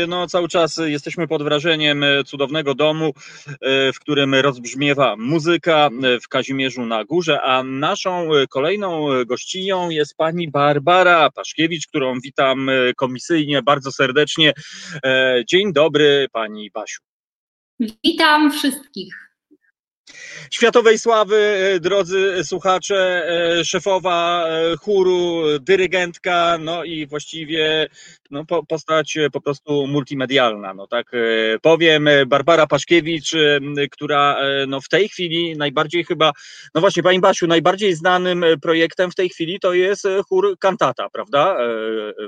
no, cały czas jesteśmy pod wrażeniem e, cudownego domu, e, w którym rozbrzmiewa muzyka w Kazimierzu na Górze, a naszą kolejną gościnią jest pani Barbara Paszkiewicz, którą witam komisyjnie bardzo serdecznie. Dzień dobry pani Basiu. Witam wszystkich światowej sławy, e, drodzy słuchacze, e, szefowa e, chóru, dyrygentka, no i właściwie no, postać po prostu multimedialna, no tak powiem. Barbara Paszkiewicz, która no, w tej chwili najbardziej chyba, no właśnie Pani Basiu, najbardziej znanym projektem w tej chwili to jest chór Kantata, prawda?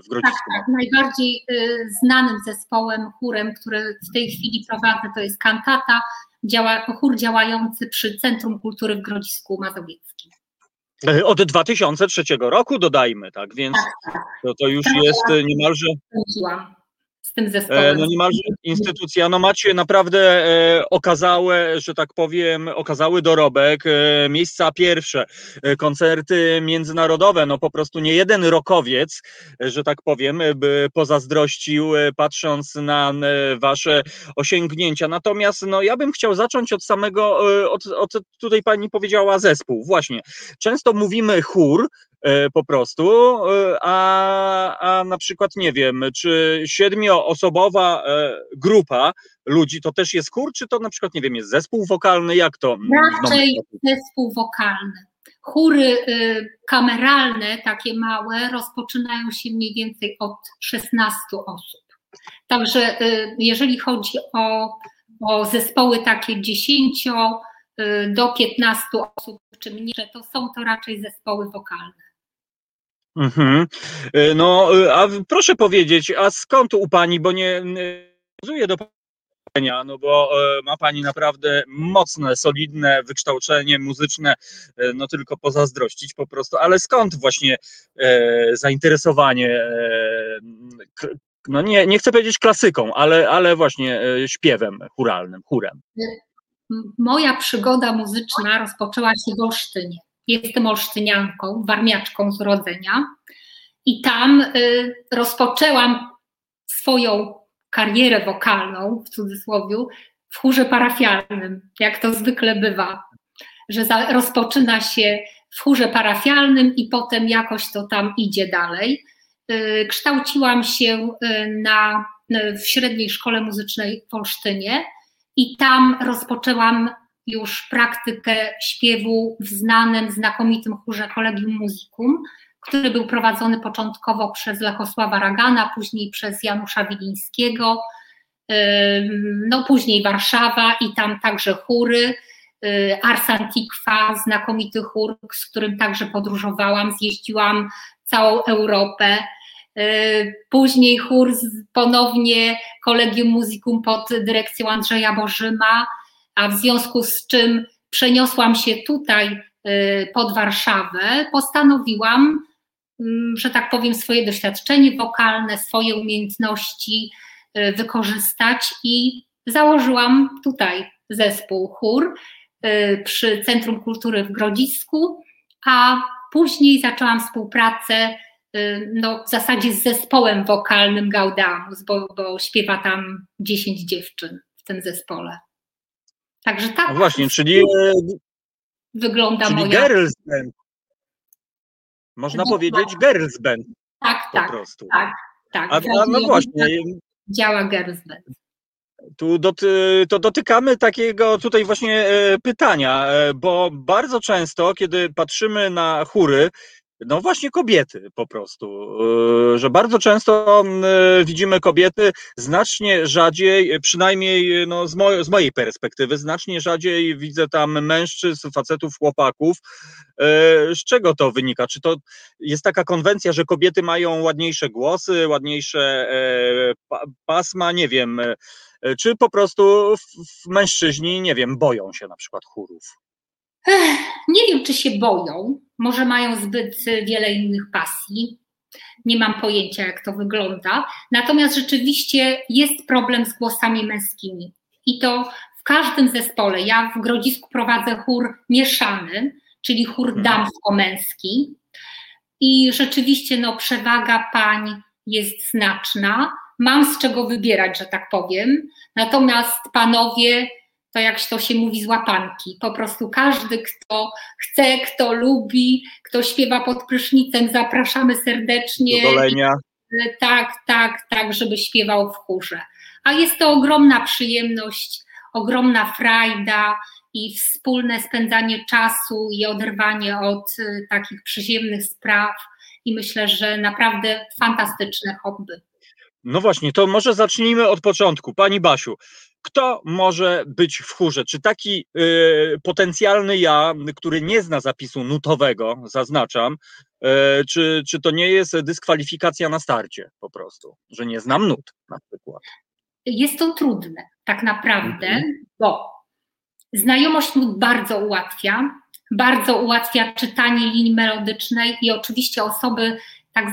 W Grodzisku. Tak, tak, najbardziej znanym zespołem, chórem, który w tej chwili prowadzę to jest Kantata działa, chór działający przy Centrum Kultury w Grodzisku Mazowieckim. E, od 2003 roku dodajmy, tak, więc tak, tak. To, to już tak, jest niemalże tym e, zespołem. No niemalże instytucja, no macie naprawdę e, okazałe, że tak powiem, okazały dorobek, e, miejsca pierwsze, koncerty międzynarodowe, no po prostu nie jeden rokowiec, że tak powiem, by pozazdrościł patrząc na wasze osiągnięcia. Natomiast no ja bym chciał zacząć od samego, od, od tutaj pani powiedziała zespół, właśnie. Często mówimy chór, po prostu, e, a, a na przykład nie wiem, czy siedmioosobowa e, grupa ludzi to też jest chór, czy to na przykład, nie wiem, jest zespół wokalny, jak to? Raczej zespół wokalny. Chóry y, kameralne, takie małe, rozpoczynają się mniej więcej od 16 osób. Także y, jeżeli chodzi o, o zespoły takie 10 y, do 15 osób czy mniejsze, to są to raczej zespoły wokalne. Mhm. E, no, e, a proszę powiedzieć, a skąd u pani, bo nie nawiązuję do pytania, no bo e, ma pani naprawdę mocne, solidne wykształcenie muzyczne, no tylko pozazdrościć po prostu, ale skąd właśnie zainteresowanie, no nie, nie chcę powiedzieć klasyką, ale, ale właśnie śpiewem churalnym, chórem? Moja przygoda muzyczna rozpoczęła się w Olsztynie. Jestem olsztynianką, warmiaczką z urodzenia i tam y, rozpoczęłam swoją karierę wokalną, w cudzysłowie, w chórze parafialnym, jak to zwykle bywa, że za, rozpoczyna się w chórze parafialnym i potem jakoś to tam idzie dalej. Y, kształciłam się y, na, w średniej szkole muzycznej w Olsztynie i tam rozpoczęłam już praktykę śpiewu w znanym, znakomitym chórze Collegium Musicum, który był prowadzony początkowo przez Lechosława Ragana, później przez Janusza Wilińskiego, no później Warszawa i tam także chóry, y, Ars Antiqua, znakomity chór, z którym także podróżowałam, zjeździłam całą Europę. Y, później chór ponownie Collegium Musicum pod dyrekcją Andrzeja Bożyma, a w związku z czym przeniosłam się tutaj y, pod Warszawę, postanowiłam, mm, że tak powiem, swoje doświadczenie wokalne, swoje umiejętności y, wykorzystać i założyłam tutaj zespół chór y, przy Centrum Kultury w Grodzisku, a później zaczęłam współpracę no, w zasadzie z zespołem wokalnym Gaudamus, bo, bo śpiewa tam 10 dziewczyn w tym zespole. Także tak. No właśnie, czyli e, wygląda czyli moja. Girls Band. Można no, powiedzieć Girls Band. Tak, po tak. Prostu. Tak, tak. A, a no właśnie. Działa Girls Band. Tu doty, to dotykamy takiego tutaj właśnie e, pytania, e, bo bardzo często, kiedy patrzymy na chóry, no właśnie kobiety po prostu, e, że bardzo często e, widzimy kobiety znacznie rzadziej, przynajmniej no, z, mojej, z mojej perspektywy, znacznie rzadziej widzę tam mężczyzn, facetów, chłopaków. E, z czego to wynika? Czy to jest taka konwencja, że kobiety mają ładniejsze głosy, ładniejsze pasma, nie wiem, czy po prostu mężczyźni, nie wiem, boją się na przykład chórów? Nie wiem, czy się boją, może mają zbyt wiele innych pasji. Nie mam pojęcia, jak to wygląda. Natomiast rzeczywiście jest problem z głosami męskimi. I to w każdym zespole. Ja w Grodzisku prowadzę chór mieszany, czyli chór mhm. damsko-męski. i rzeczywiście no, przewaga pań jest znaczna. Mam z czego wybierać, że tak powiem. Natomiast panowie, to jak to się mówi, z łapanki. Po prostu każdy, kto chce, kto lubi, kto śpiewa pod prysznicem, zapraszamy serdecznie. Dolenia. Tak, tak, tak, żeby śpiewał w chórze. A jest to ogromna przyjemność, ogromna frajda i wspólne spędzanie czasu i oderwanie od y, takich przyziemnych spraw. I myślę, że naprawdę fantastyczne hobby. No właśnie, to może zacznijmy od początku. Pani Basiu, kto może być w chórze? Czy taki y, potencjalny ja, który nie zna zapisu nutowego, zaznaczam, y, czy, czy to nie jest dyskwalifikacja na starcie po prostu, że nie znam nut na przykład? Jest to trudne tak naprawdę, mhm. bo znajomość nut bardzo ułatwia, bardzo ułatwia czytanie linii melodycznej i oczywiście osoby tak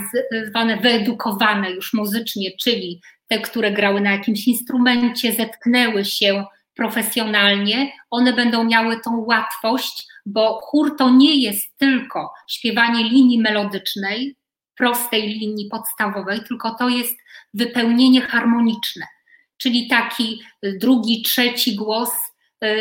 zwane wyedukowane już muzycznie, czyli te, które grały na jakimś instrumencie, zetknęły się profesjonalnie, one będą miały tą łatwość, bo chór to nie jest tylko śpiewanie linii melodycznej, prostej linii podstawowej, tylko to jest wypełnienie harmoniczne, czyli taki drugi, trzeci głos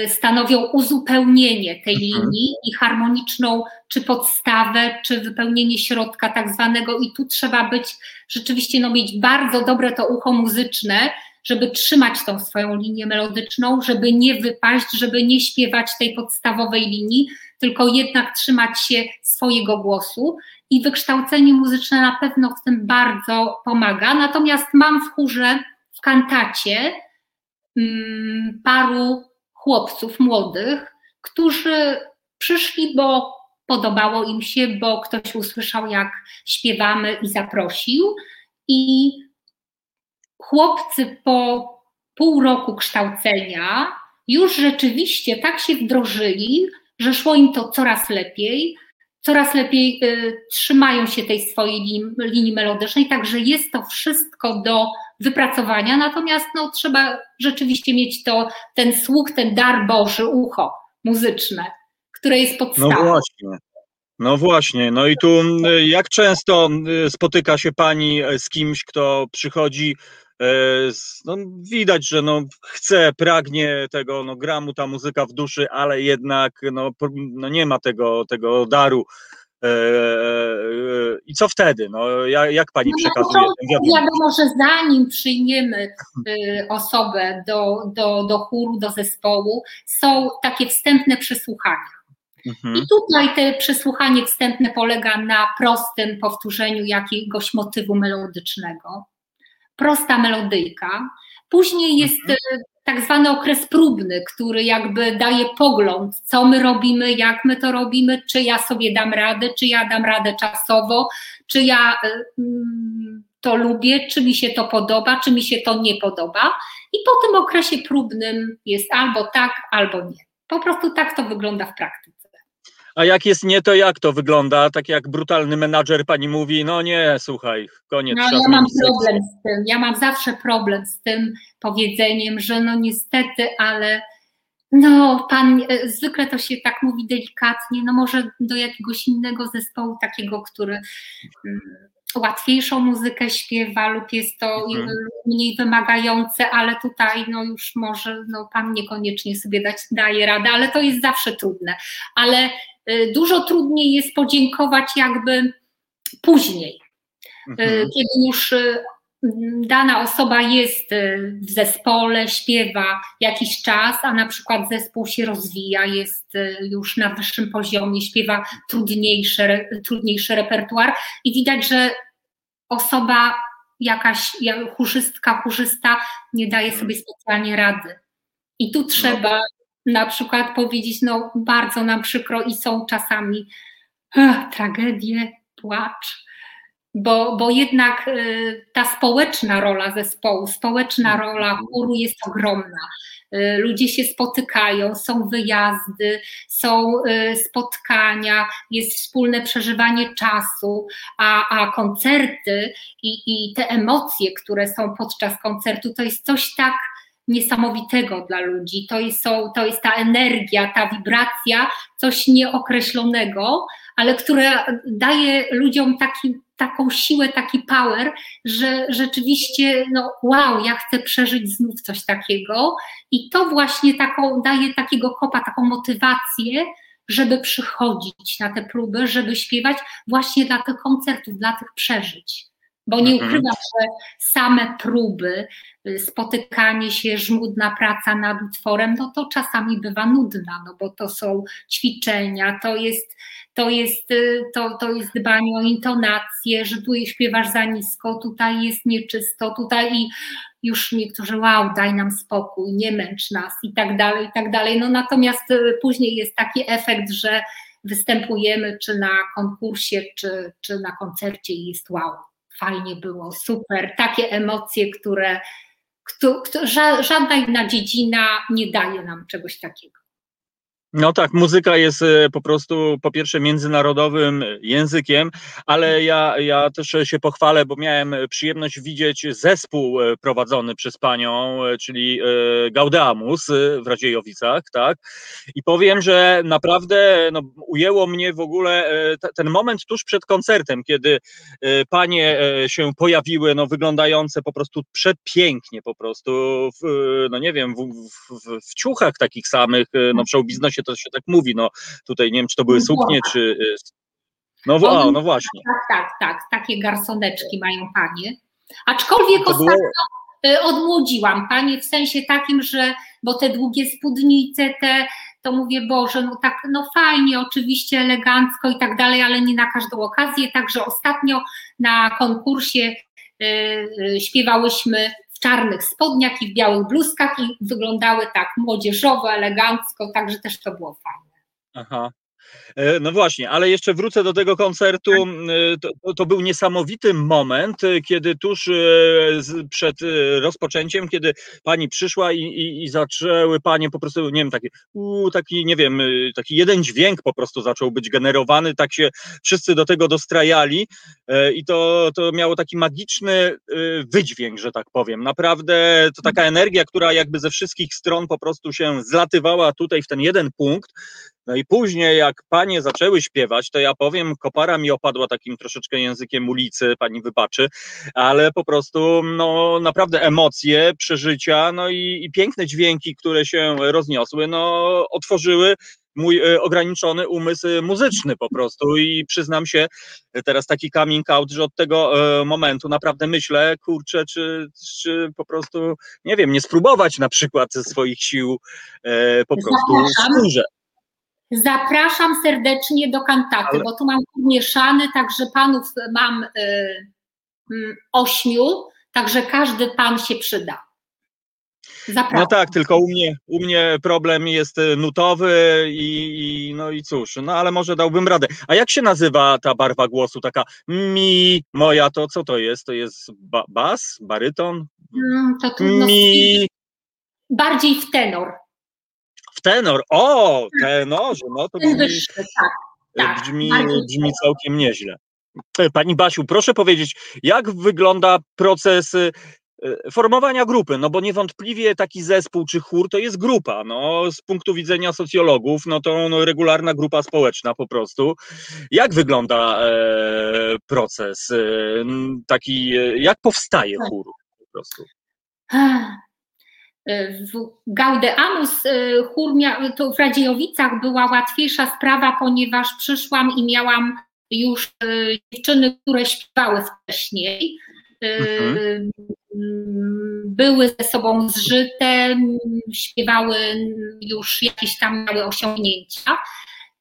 stanowią uzupełnienie tej mhm. linii i harmoniczną czy podstawę, czy wypełnienie środka tak zwanego i tu trzeba być rzeczywiście, no mieć bardzo dobre to ucho muzyczne, żeby trzymać tą swoją linię melodyczną, żeby nie wypaść, żeby nie śpiewać tej podstawowej linii, tylko jednak trzymać się swojego głosu i wykształcenie muzyczne na pewno w tym bardzo pomaga. Natomiast mam w chórze, w kantacie mm, paru chłopców młodych, którzy przyszli, bo podobało im się, bo ktoś usłyszał, jak śpiewamy i zaprosił. I chłopcy po pół roku kształcenia już rzeczywiście tak się wdrożyli, że szło im to coraz lepiej, coraz lepiej y, trzymają się tej swojej linii, linii melodycznej, także jest to wszystko do wypracowania, natomiast no, trzeba rzeczywiście mieć to, ten słuch, ten dar Boży, ucho muzyczne, które jest podstawą. No właśnie. No właśnie, no i tu jak często spotyka się Pani z kimś, kto przychodzi, no widać, że no chce, pragnie tego, no gra mu ta muzyka w duszy, ale jednak no, no nie ma tego, tego daru E, e, I co wtedy? No, jak, pani no, przekazuje ten wiadomość? Wiadomo, że zanim przyjmiemy e, osobę do, do, do chóru, do zespołu, są takie wstępne przesłuchania. Mhm. I tutaj te przesłuchanie wstępne polega na prostym powtórzeniu jakiegoś motywu melodycznego. Prosta melodyjka. Później jest mhm tak zwany okres próbny, który jakby daje pogląd, co my robimy, jak my to robimy, czy ja sobie dam radę, czy ja dam radę czasowo, czy ja y, mm, to lubię, czy mi się to podoba, czy mi się to nie podoba. I po tym okresie próbnym jest albo tak, albo nie. Po prostu tak to wygląda w praktyce. A jak jest nie, to jak to wygląda? Tak jak brutalny menadżer pani mówi, no nie, słuchaj, koniec. No, ja mam problem z tym, ja mam zawsze problem z tym powiedzeniem, że no niestety, ale no pan, e, zwykle to się tak mówi delikatnie, no może do jakiegoś innego zespołu, takiego, który mm, łatwiejszą muzykę śpiewa lub jest to mhm. mniej wymagające, ale tutaj no już może no, pan niekoniecznie sobie dać, daje radę, ale to jest zawsze trudne. Ale dużo trudniej jest podziękować jakby później, y, mhm. kiedy już y, dana osoba jest w zespole, śpiewa jakiś czas, a na przykład zespół się rozwija, jest już na wyższym poziomie, śpiewa trudniejszy, trudniejszy repertuar i widać, że osoba jakaś chórzystka, chórzysta nie daje sobie specjalnie rady. I tu trzeba na przykład powiedzieć, no bardzo nam przykro i są czasami ach, tragedie, płacz, bo, bo jednak y, ta społeczna rola zespołu, społeczna rola chóru jest ogromna. Y, ludzie się spotykają, są wyjazdy, są y, spotkania, jest wspólne przeżywanie czasu, a, a koncerty i, i te emocje, które są podczas koncertu, to jest coś tak niesamowitego dla ludzi. To jest, to jest ta energia, ta wibracja, coś nieokreślonego, ale które daje ludziom taki, taką siłę, taki power, że rzeczywiście, no wow, ja chcę przeżyć znów coś takiego i to właśnie taką, daje takiego kopa, taką motywację, żeby przychodzić na te próby, żeby śpiewać właśnie dla tych koncertów, dla tych przeżyć. Bo nie mhm. ukrywam, że same próby, y, spotykanie się, żmudna praca nad utworem, no to czasami bywa nudna, no bo to są ćwiczenia, to jest, to jest, y, to, to jest dbanie o intonację, że tu śpiewasz za nisko, tutaj jest nieczysto, tutaj i już niektórzy, wow, daj nam spokój, nie męcz nas i tak dalej, i tak dalej. No natomiast y, później jest taki efekt, że występujemy czy na konkursie, czy, czy na koncercie i jest wow fajnie było, super, takie emocje, które, które żadna inna dziedzina nie daje nam czegoś takiego. No tak, muzyka jest e, po prostu po pierwsze międzynarodowym językiem, ale ja, ja też się pochwalę, bo miałem przyjemność widzieć zespół e, prowadzony przez panią, e, czyli Gaudeamus w Radziejowicach, tak? I powiem, że naprawdę no, ujęło mnie w ogóle ten moment tuż przed koncertem, kiedy panie się pojawiły, no wyglądające po prostu przepięknie, po prostu, w, no nie wiem, w, w, w ciuchach takich samych, no w show to się tak mówi, no tutaj nie wiem, czy to były suknie, czy... Y, no, o, no właśnie. Tak, tak, tak, takie garsoneczki mają panie. Aczkolwiek ostatnio było... odmłodziłam panie w sensie takim, że, bo te długie spódnice, te, to mówię, Boże, no tak, no fajnie, oczywiście elegancko i tak dalej, ale nie na każdą okazję, także ostatnio na konkursie y, y, śpiewałyśmy czarnych spodniach i w białych bluzkach i wyglądały tak młodzieżowo, elegancko, także też to było fajne. Aha. E, no właśnie, ale jeszcze wrócę do tego koncertu. Tak. E, to, to, był niesamowity moment, e, kiedy tuż przed rozpoczęciem, kiedy pani przyszła i, i, i zaczęły panie po prostu, nie wiem, taki, uu, taki, nie wiem, taki jeden dźwięk po prostu zaczął być generowany, tak się wszyscy do tego dostrajali i to, to miało taki magiczny wydźwięk, że tak powiem. Naprawdę to taka energia, która jakby ze wszystkich stron po prostu się zlatywała tutaj w ten jeden punkt. No i później, jak panie zaczęły śpiewać, to ja powiem, kopara mi opadła takim troszeczkę językiem ulicy, pani wybaczy, ale po prostu, no naprawdę emocje, przeżycia, no i, i piękne dźwięki, które się rozniosły, no otworzyły mój e, ograniczony umysł muzyczny po prostu i przyznam się teraz taki coming out, że od tego e, momentu naprawdę myślę, kurczę, czy, czy po prostu, nie wiem, nie spróbować na przykład ze swoich sił e, po prostu skórze. Zapraszam serdecznie do kantaty, Ale... bo tu mam mieszany, także panów mam y, y, ośmiu, także każdy pan się przyda. Zapraszam. No tak, tylko u mnie, u mnie problem jest y, nutowy i, i, no i cóż, no ale może dałbym radę. A jak się nazywa ta barwa głosu, taka mi, moja, to co to jest? To jest ba bas, baryton? Mm, to trudno mi... Bardziej w tenor tenor, o, tenorze, no to brzmi, tak, tak, brzmi, brzmi całkiem nieźle. E, pani Basiu, proszę powiedzieć, jak wygląda proces e, formowania grupy, no bo niewątpliwie taki zespół czy chór to jest grupa, no z punktu widzenia socjologów, no to no, regularna grupa społeczna po prostu. Jak wygląda e, proces e, taki, jak powstaje tak. chór po prostu? W Gaudeamus y, chór to w Radziejowicach była łatwiejsza sprawa, ponieważ przyszłam i miałam już y, dziewczyny, które śpiewały wcześniej. Y, mhm. Były ze sobą zżyte, śpiewały już jakieś tam małe osiągnięcia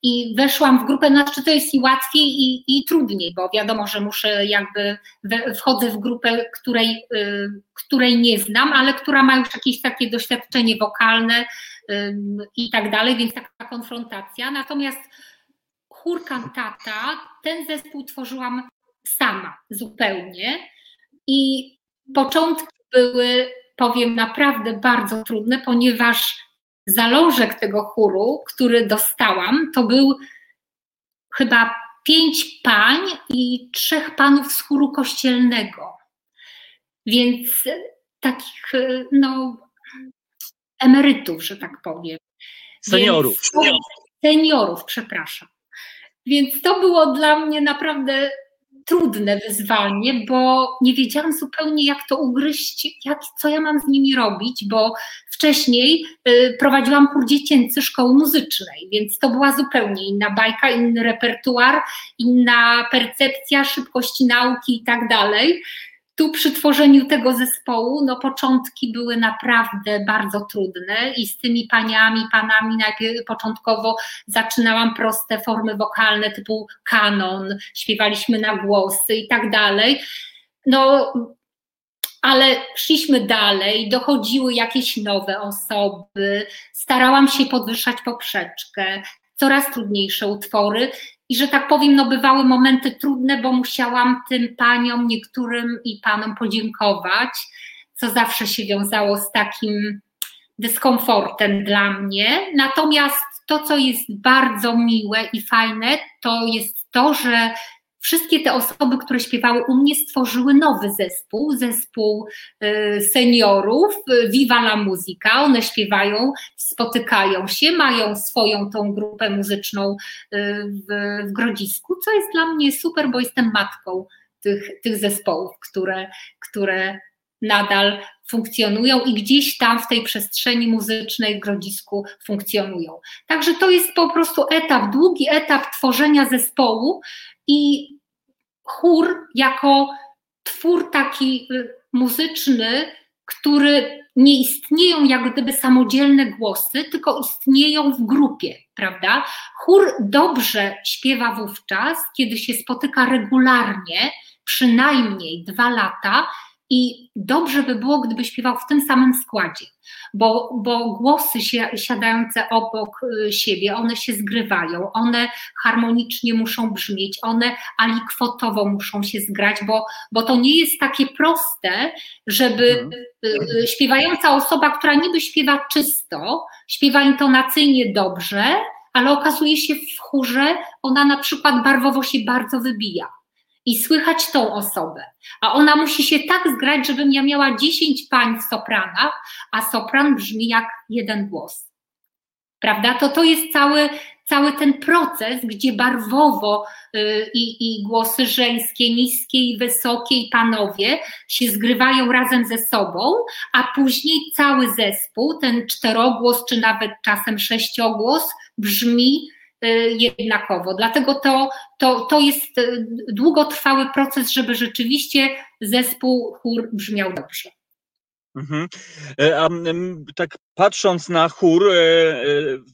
i weszłam w grupę, znaczy to jest i łatwiej i, i trudniej, bo wiadomo, że muszę jakby, we, wchodzę w grupę, której, y, której nie znam, ale która ma już jakieś takie doświadczenie wokalne y, i tak dalej, więc taka konfrontacja. Natomiast chór kantata, ten zespół tworzyłam sama zupełnie i początki były, powiem, naprawdę bardzo trudne, ponieważ zalążek tego chóru, który dostałam, to był chyba pięć pań i trzech panów z chóru kościelnego. Więc takich, no, emerytów, że tak powiem. Seniorów. Więc, seniorów, przepraszam. Więc to było dla mnie naprawdę trudne wyzwanie, bo nie wiedziałam zupełnie, jak to ugryźć, jak, co ja mam z nimi robić, bo wcześniej y, prowadziłam chór dziecięcy szkoły muzycznej, więc to była zupełnie inna bajka, inny repertuar, inna percepcja szybkości nauki i tak dalej tu przy tworzeniu tego zespołu, no początki były naprawdę bardzo trudne i z tymi paniami, panami najpierw początkowo zaczynałam proste formy wokalne typu kanon, śpiewaliśmy na głosy i tak dalej. No, ale szliśmy dalej, dochodziły jakieś nowe osoby, starałam się podwyższać poprzeczkę, coraz trudniejsze utwory i że tak powiem, no bywały momenty trudne, bo musiałam tym paniom, niektórym i panom podziękować, co zawsze się wiązało z takim dyskomfortem dla mnie. Natomiast to, co jest bardzo miłe i fajne, to jest to, że wszystkie te osoby, które śpiewały u mnie, stworzyły nowy zespół, zespół y, seniorów, y, Viva la Musica. One śpiewają, spotykają się, mają swoją tą grupę muzyczną y, w, w Grodzisku, co jest dla mnie super, bo jestem matką tych, tych zespołów, które, które nadal funkcjonują i gdzieś tam w tej przestrzeni muzycznej w Grodzisku funkcjonują. Także to jest po prostu etap, długi etap tworzenia zespołu i chór jako twór taki y, muzyczny, który nie istnieją jak gdyby samodzielne głosy, tylko istnieją w grupie, prawda? Chór dobrze śpiewa wówczas, kiedy się spotyka regularnie, przynajmniej dwa lata i dobrze by było, gdyby śpiewał w tym samym składzie, bo, bo głosy się, siadające obok y, siebie, one się zgrywają, one harmonicznie muszą brzmieć, one alikwotowo muszą się zgrać, bo, bo to nie jest takie proste, żeby y, śpiewająca osoba, która niby śpiewa czysto, śpiewa intonacyjnie dobrze, ale okazuje się w chórze, ona na przykład barwowo się bardzo wybija i słychać tą osobę. A ona musi się tak zgrać, żebym ja miała 10 pań w sopranach, a sopran brzmi jak jeden głos. Prawda? To to jest cały, cały ten proces, gdzie barwowo yy, i, głosy żeńskie, niskie i wysokie i panowie się zgrywają razem ze sobą, a później cały zespół, ten czterogłos czy nawet czasem sześciogłos brzmi Y, jednakowo. Dlatego to, to, to jest y, długotrwały proces, żeby rzeczywiście zespół chór brzmiał dobrze. Mhm. E, a tak patrząc na chór, e, e,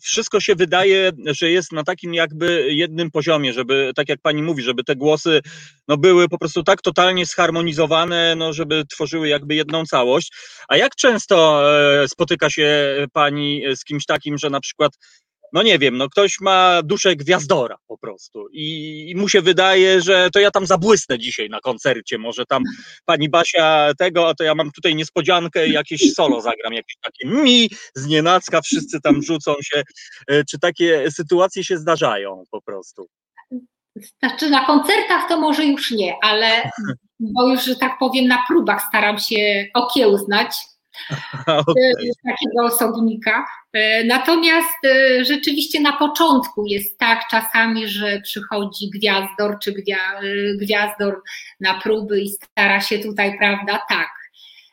wszystko się wydaje, że jest na takim jakby jednym poziomie, żeby, tak jak pani mówi, żeby te głosy no, były po prostu tak totalnie zharmonizowane, no, żeby tworzyły jakby jedną całość. A jak często spotyka się pani z kimś takim, że na przykład no nie wiem, no ktoś ma duszę gwiazdora po prostu i, i mu się wydaje, że to ja tam zabłysnę dzisiaj na koncercie, może tam pani Basia tego, a to ja mam tutaj niespodziankę i jakieś solo zagram, jakieś takie mi z nienacka, wszyscy tam rzucą się. E, czy takie sytuacje się zdarzają po prostu? Znaczy na koncertach to może już nie, ale bo już, że tak powiem, na próbach staram się okiełznać okay. takiego osobnika. E, natomiast e, rzeczywiście na początku jest tak czasami, że przychodzi gwiazdor czy e, gwiazdor na próby i stara się tutaj, prawda, tak.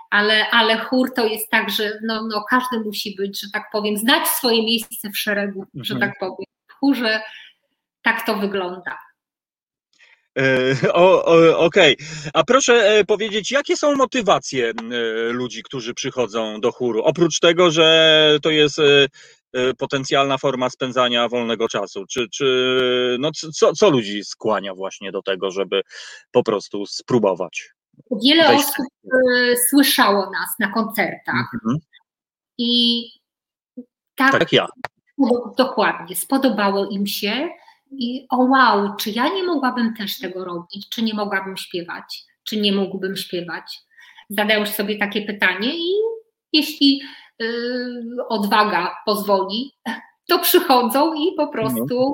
Ale, ale chór to jest tak, że no, no każdy musi być, że tak powiem, znać swoje miejsce w szeregu, mhm. że tak powiem. W chórze tak to wygląda. Okej, okay. a proszę e, powiedzieć, jakie są motywacje e, ludzi, którzy przychodzą do chóru? Oprócz tego, że to jest e, potencjalna forma spędzania wolnego czasu, czy, czy no co, co ludzi skłania właśnie do tego, żeby po prostu spróbować? Wiele Wejść. osób słyszało nas na koncertach mhm. i tak, tak jak ja. Dokładnie, spodobało im się i o wow, czy ja nie mogłabym też tego robić, czy nie mogłabym śpiewać, czy nie mógłbym śpiewać. Zadają sobie takie pytanie i jeśli yy, odwaga pozwoli, to przychodzą i po prostu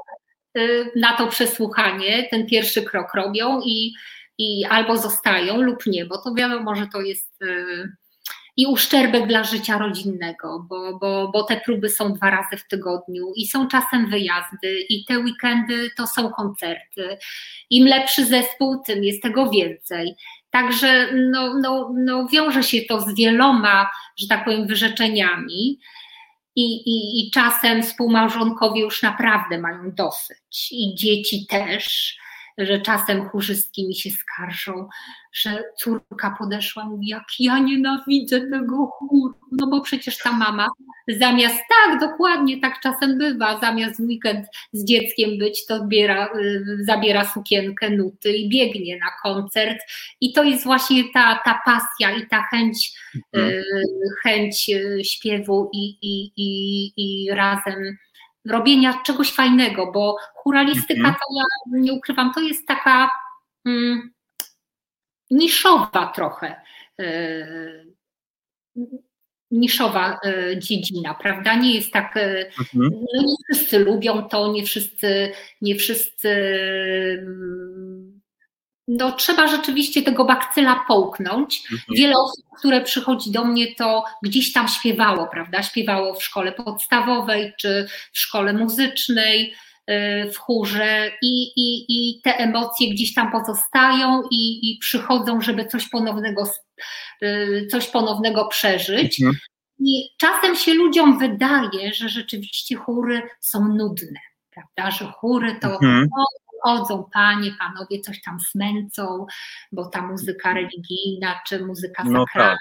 yy, na to przesłuchanie ten pierwszy krok robią i, i albo zostają lub nie, bo to wiadomo, że to jest yy, i uszczerbek dla życia rodzinnego, bo, bo, bo te próby są dwa razy w tygodniu i są czasem wyjazdy, i te weekendy to są koncerty. Im lepszy zespół, tym jest tego więcej. Także no, no, no wiąże się to z wieloma, że tak powiem, wyrzeczeniami. I, i, I czasem współmałżonkowie już naprawdę mają dosyć, i dzieci też że czasem chórzystki mi się skarżą, że córka podeszła, mówi, jak ja nienawidzę tego chóru, no bo przecież ta mama zamiast, tak, dokładnie, tak czasem bywa, zamiast weekend z dzieckiem być, to biera, y, zabiera sukienkę, nuty i biegnie na koncert i to jest właśnie ta, ta pasja i ta chęć, mhm. Y, chęć y, śpiewu i, i, i, i razem robienia czegoś fajnego, bo churalistyka mhm. to ja nie ukrywam, to jest taka mm, niszowa trochę. Yy, niszowa y, dziedzina, prawda? Nie jest tak, y, mhm. no nie wszyscy lubią to, nie wszyscy, nie wszyscy no, trzeba rzeczywiście tego bakcyla połknąć. Mhm. Wiele osób, które przychodzi do mnie, to gdzieś tam śpiewało, prawda? Śpiewało w szkole podstawowej czy w szkole muzycznej, y, w chórze i, i, i te emocje gdzieś tam pozostają i, i przychodzą, żeby coś ponownego, y, coś ponownego przeżyć. Mhm. I czasem się ludziom wydaje, że rzeczywiście chóry są nudne, prawda? Że chóry to mhm chodzą panie, panowie coś tam smęcą, bo ta muzyka religijna czy muzyka no sakralna,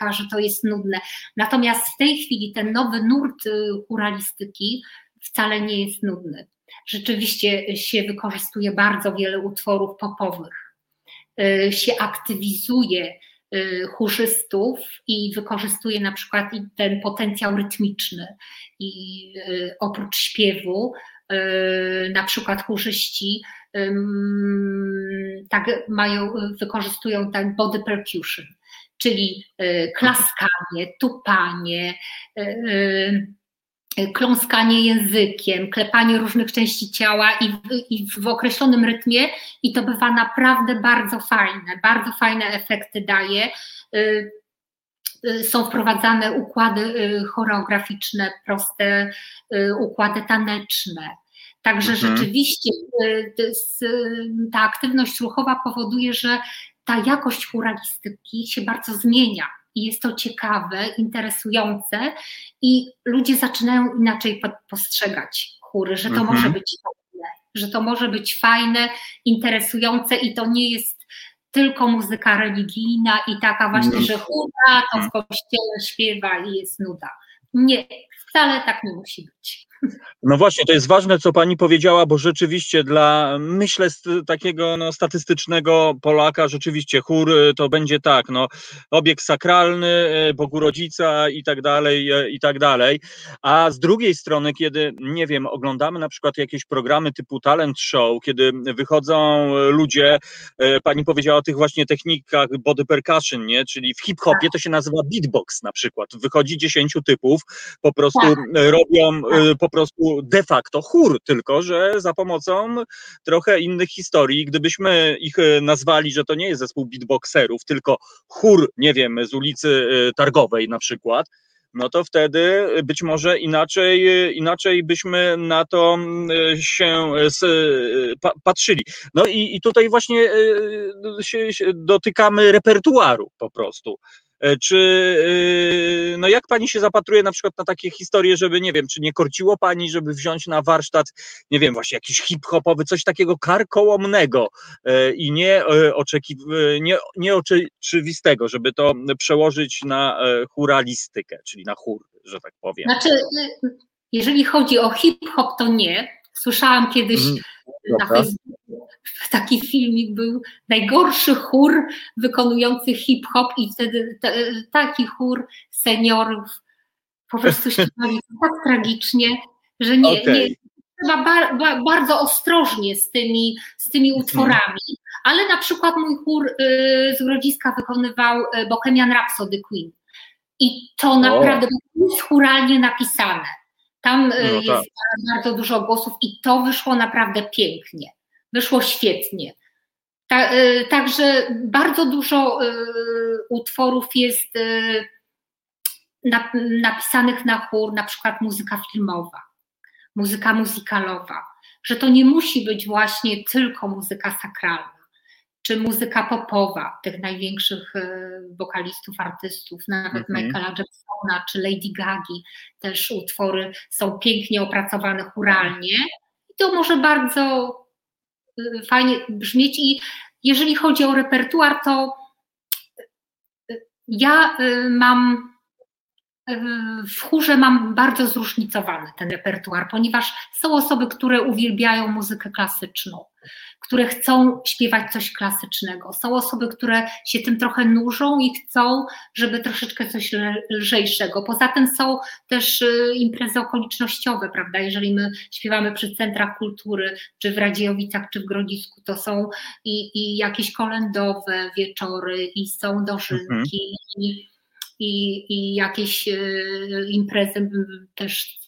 tak. że to jest nudne. Natomiast w tej chwili ten nowy nurt y, churalistyki wcale nie jest nudny. Rzeczywiście się wykorzystuje bardzo wiele utworów popowych, y, się aktywizuje y, chórzystów i wykorzystuje na przykład ten potencjał rytmiczny i oprócz śpiewu na przykład chórzyści tak mają, wykorzystują tak body percussion, czyli y, klaskanie, tupanie, y, kląskanie językiem, klepanie różnych części ciała i w, i w określonym rytmie i to bywa naprawdę bardzo fajne, bardzo fajne efekty daje są wprowadzane układy choreograficzne, proste układy taneczne. Także mhm. rzeczywiście y, ta aktywność ruchowa powoduje, że ta jakość churalistyki się bardzo zmienia i jest to ciekawe, interesujące i ludzie zaczynają inaczej postrzegać chóry, że to mhm. może być fajne, że to może być fajne, interesujące i to nie jest tylko muzyka religijna i taka właśnie, że chóra to w kościele śpiewa i jest nuda. Nie, wcale tak nie musi być. No właśnie, to jest ważne, co pani powiedziała, bo rzeczywiście dla, myślę, takiego no, statystycznego Polaka, rzeczywiście chór y, to będzie tak, no, obiekt sakralny, y, Bogu Rodzica i tak dalej, y, i tak dalej. A z drugiej strony, kiedy, nie wiem, oglądamy na przykład jakieś programy typu talent show, kiedy wychodzą ludzie, pani powiedziała o tych właśnie technikach body percussion, nie? czyli w hip-hopie to się nazywa beatbox na przykład. Wychodzi dziesięciu typów, po prostu tak. robią po prostu de facto chór, tylko że za pomocą trochę innych historii. Gdybyśmy ich e, nazwali, że to nie jest zespół beatboxerów, tylko chór, nie wiem, z ulicy e, Targowej na przykład, no to wtedy być może inaczej, e, inaczej byśmy na to się patrzyli. No i, i tutaj właśnie dotykamy repertuaru po prostu. E, czy, e, no jak pani się zapatruje na przykład na takie historie, żeby, nie wiem, czy nie korciło pani, żeby wziąć na warsztat, nie wiem, właśnie jakiś hip-hopowy, coś takiego karkołomnego e, i nie, oczekiw nie, nieoczywistego, żeby to przełożyć na churalistykę, czyli na chór, że tak powiem. Znaczy, jeżeli chodzi o hip-hop, to nie. Słyszałam kiedyś mm, na Facebooku taki filmik był najgorszy chór wykonujący hip-hop i wtedy taki chór seniorów po prostu śpiewali tak tragicznie, że nie, okay. nie trzeba bar, bar, bardzo ostrożnie z tymi, z tymi mhm. utworami, ale na przykład mój chór y, z Grodziska wykonywał y, Bohemian Rhapsody Queen i to naprawdę jest churalnie napisane. Tam y, no tak. jest bardzo dużo głosów i to wyszło naprawdę pięknie wyszło świetnie. Ta, y, także bardzo dużo y, utworów jest y, napisanych na chór, na przykład muzyka filmowa, muzyka muzykalowa, że to nie musi być właśnie tylko muzyka sakralna, czy muzyka popowa tych największych wokalistów, artystów, nawet mhm. Michaela Jacksona czy Lady Gagi, też utwory są pięknie opracowane churalnie i to może bardzo fajnie brzmieć i jeżeli chodzi o repertuar, to ja y, mam y, w chórze mam bardzo zróżnicowany ten repertuar, ponieważ są osoby, które uwielbiają muzykę klasyczną które chcą śpiewać coś klasycznego. Są osoby, które się tym trochę nużą i chcą, żeby troszeczkę coś lżejszego. Poza tym są też y, imprezy okolicznościowe, prawda? Jeżeli my śpiewamy przy centrach kultury, czy w Radziejowicach, czy w Grodzisku, to są i, i jakieś kolędowe wieczory, i są dożynki, mhm. i, i, i jakieś y, imprezy też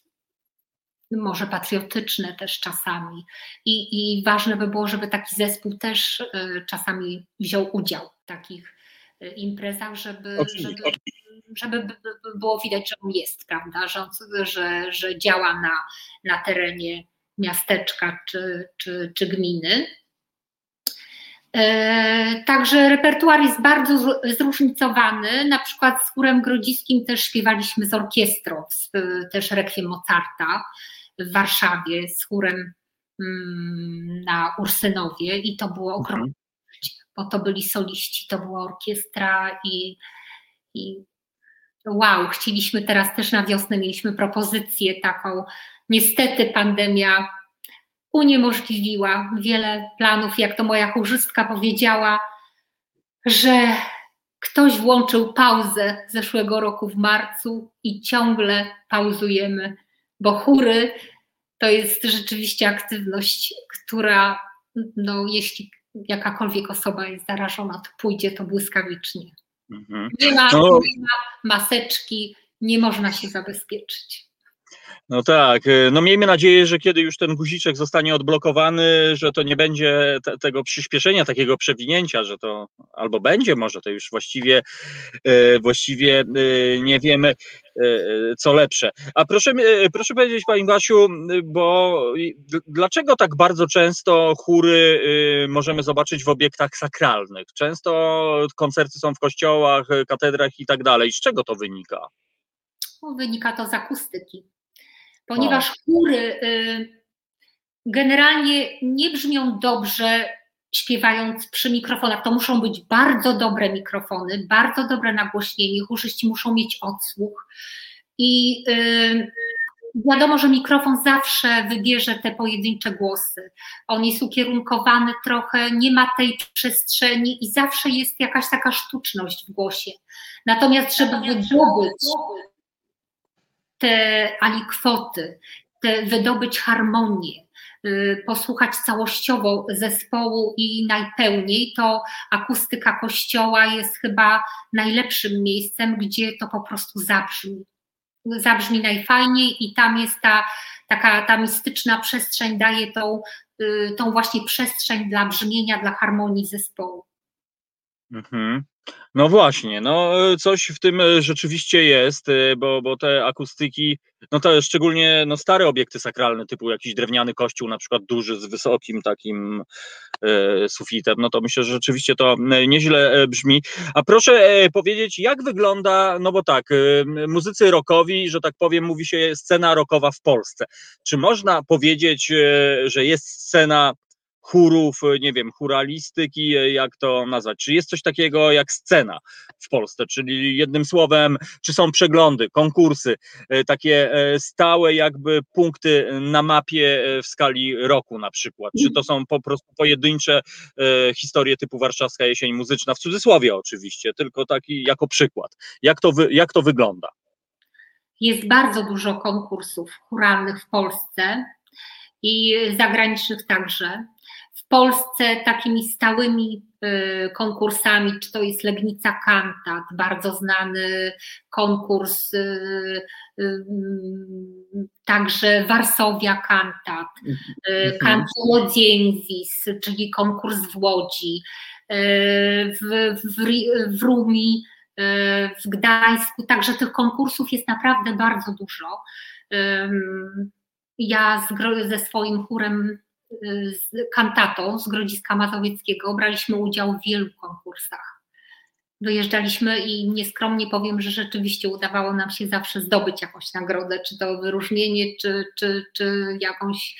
może patriotyczne też czasami. I, I ważne by było, żeby taki zespół też e, czasami wziął udział w takich e, imprezach, żeby, żeby, żeby było widać, że on jest, prawda, że, że, że działa na, na terenie miasteczka czy, czy, czy gminy. E, także repertuar jest bardzo zróżnicowany. Na przykład z chórem grodziskim też śpiewaliśmy z orkiestrą, też rekwiem Mozarta w Warszawie z chórem mm, na Ursynowie i to było mhm. bo to byli soliści, to była orkiestra i, i wow, chcieliśmy teraz też na wiosnę, mieliśmy propozycję taką. Niestety pandemia uniemożliwiła wiele planów, jak to moja chórzystka powiedziała, że ktoś włączył pauzę zeszłego roku w marcu i ciągle pauzujemy bo chóry to jest rzeczywiście aktywność, która, no, jeśli jakakolwiek osoba jest zarażona, to pójdzie to błyskawicznie. Mhm. Nie, ma, no. nie ma maseczki, nie można się zabezpieczyć. No tak, y, no miejmy nadzieję, że kiedy już ten guziczek zostanie odblokowany, że to nie będzie te, tego przyspieszenia, takiego przewinięcia, że to albo będzie, może to już właściwie, y, właściwie y, nie wiemy, co lepsze. A proszę, proszę powiedzieć Pani Basiu, bo dlaczego tak bardzo często chóry możemy zobaczyć w obiektach sakralnych? Często koncerty są w kościołach, katedrach i tak dalej. Z czego to wynika? Wynika to z akustyki ponieważ chóry y, generalnie nie brzmią dobrze śpiewając przy mikrofonach. To muszą być bardzo dobre mikrofony, bardzo dobre nagłośnienie, chórzyści muszą mieć odsłuch i y, wiadomo, że mikrofon zawsze wybierze te pojedyncze głosy. On jest ukierunkowany trochę, nie ma tej przestrzeni i zawsze jest jakaś taka sztuczność w głosie. Natomiast, żeby wydobyć te alikwoty, te wydobyć harmonię, y, posłuchać całościowo zespołu i najpełniej, to akustyka kościoła jest chyba najlepszym miejscem, gdzie to po prostu zabrzmi. Zabrzmi najfajniej i tam jest ta taka ta mistyczna przestrzeń, daje tą, y, tą właśnie przestrzeń dla brzmienia, dla harmonii zespołu. Mhm. No właśnie, no coś w tym e, rzeczywiście jest, e, bo, bo te akustyki, no to szczególnie no, stare obiekty sakralne, typu jakiś drewniany kościół, na przykład duży z wysokim takim e, sufitem, no to myślę, że rzeczywiście to e, nieźle brzmi. A proszę e, powiedzieć, jak wygląda, no bo tak, e, muzycy rockowi, że tak powiem, mówi się scena rockowa w Polsce. Czy można powiedzieć, że jest scena chórów, e, nie wiem, churalistyki, e, jak to nazwać? Czy jest coś takiego jak scena w Polsce? Czyli jednym słowem, czy są przeglądy, konkursy, e, takie stałe jakby punkty na mapie w skali roku na przykład? Czy to są po prostu pojedyncze historie typu Warszawska Jesień Muzyczna, w cudzysłowie oczywiście, tylko taki jako przykład. Jak to, jak to wygląda? Jest bardzo dużo konkursów churalnych w Polsce i zagranicznych także. W Polsce takimi stałymi konkursami, czy to jest Legnica Kantat, bardzo znany konkurs, także Warszawia Kantat, mhm. Kantołodzienzis, czyli konkurs w Łodzi, w, w, w Rumi, w Gdańsku, także tych konkursów jest naprawdę bardzo dużo. Ja z, ze swoim chórem, z kantatą z Grodziska Mazowieckiego braliśmy udział w wielu konkursach. Wyjeżdżaliśmy i nieskromnie powiem, że rzeczywiście udawało nam się zawsze zdobyć jakąś nagrodę, czy to wyróżnienie, czy, czy, czy jakąś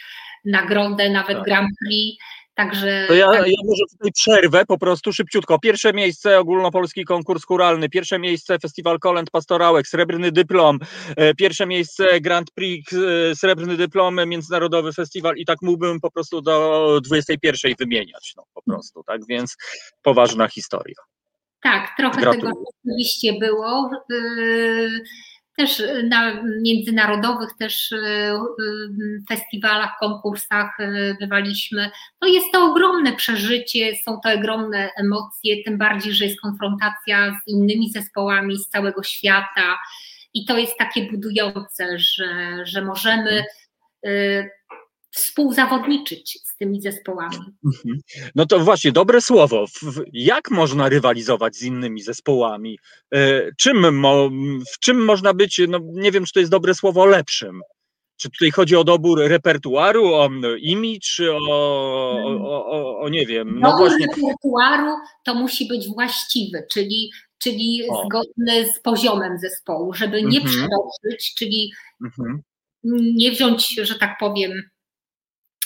nagrodę, nawet tak. Grand Prix. Także. To ja, tak. ja może tutaj przerwę po prostu szybciutko. Pierwsze miejsce ogólnopolski konkurs churalny, pierwsze miejsce Festiwal Kolęd Pastorałek, srebrny dyplom, e, pierwsze miejsce Grand Prix, e, srebrny dyplom, międzynarodowy festiwal i tak mógłbym po prostu do 21 wymieniać, no po prostu, tak więc poważna historia. Tak, trochę Gratuluję. tego oczywiście było. Y, też na międzynarodowych też y, y, festiwalach, konkursach bywaliśmy. No jest to ogromne przeżycie, są to ogromne emocje, tym bardziej, że jest konfrontacja z innymi zespołami z całego świata i to jest takie budujące, że, że możemy współzawodniczyć z tymi zespołami. Mhm. No to właśnie, dobre słowo. Jak można rywalizować z innymi zespołami? E, czym, w czym można być, no nie wiem, czy to jest dobre słowo, lepszym? Czy tutaj chodzi o dobór repertuaru, o imidż, o, o, o, o nie wiem. No dobór właśnie. repertuaru to musi być właściwy, czyli, czyli zgodny z poziomem zespołu, żeby nie przekroczyć, czyli mhm. nie wziąć, że tak powiem,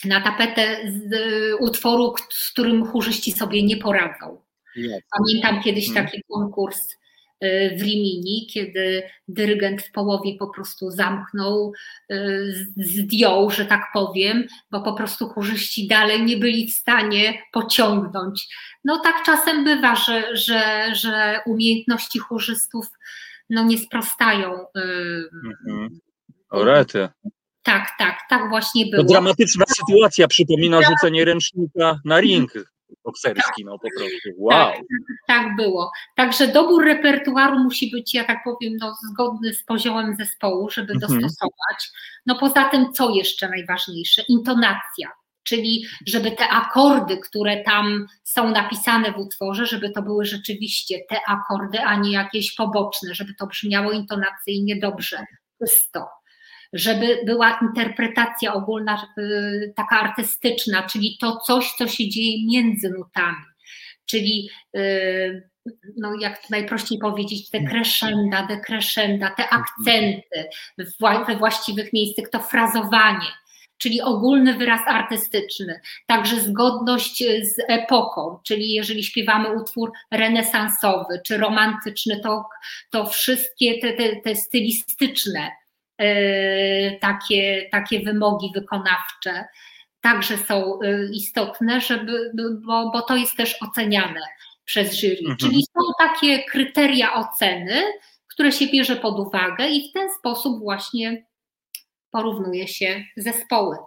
na tapetę z utworu, z którym chórzyści sobie nie poradzą. Pamiętam kiedyś hmm. taki konkurs y, w Rimini, kiedy dyrygent w połowie po prostu zamknął, y, zdjął, że tak powiem, bo po prostu chórzyści dalej nie byli w stanie pociągnąć. No tak czasem bywa, że, że, że umiejętności chórzystów no nie sprostają. Mhm. Orety. Tak, tak, tak właśnie było. To dramatyczna sytuacja, przypomina rzucenie ręcznika na ring bokserski, no po prostu, wow. Tak, tak było. Także dobór repertuaru musi być, ja tak powiem, no, zgodny z poziomem zespołu, żeby mhm. dostosować. No poza tym, co jeszcze najważniejsze? Intonacja, czyli żeby te akordy, które tam są napisane w utworze, żeby to były rzeczywiście te akordy, a nie jakieś poboczne, żeby to brzmiało intonacyjnie dobrze, czysto żeby była interpretacja ogólna, y, taka artystyczna, czyli to coś, co się dzieje między nutami, czyli y, no jak najprościej powiedzieć, te crescenda, te akcenty we właściwych miejscach, to frazowanie, czyli ogólny wyraz artystyczny, także zgodność z epoką, czyli jeżeli śpiewamy utwór renesansowy czy romantyczny, to, to wszystkie te, te, te stylistyczne takie, takie wymogi wykonawcze także są e, istotne, żeby, bo, bo to jest też oceniane przez jury. Mhm. Czyli są takie kryteria oceny, które się bierze pod uwagę i w ten sposób właśnie porównuje się zespoły.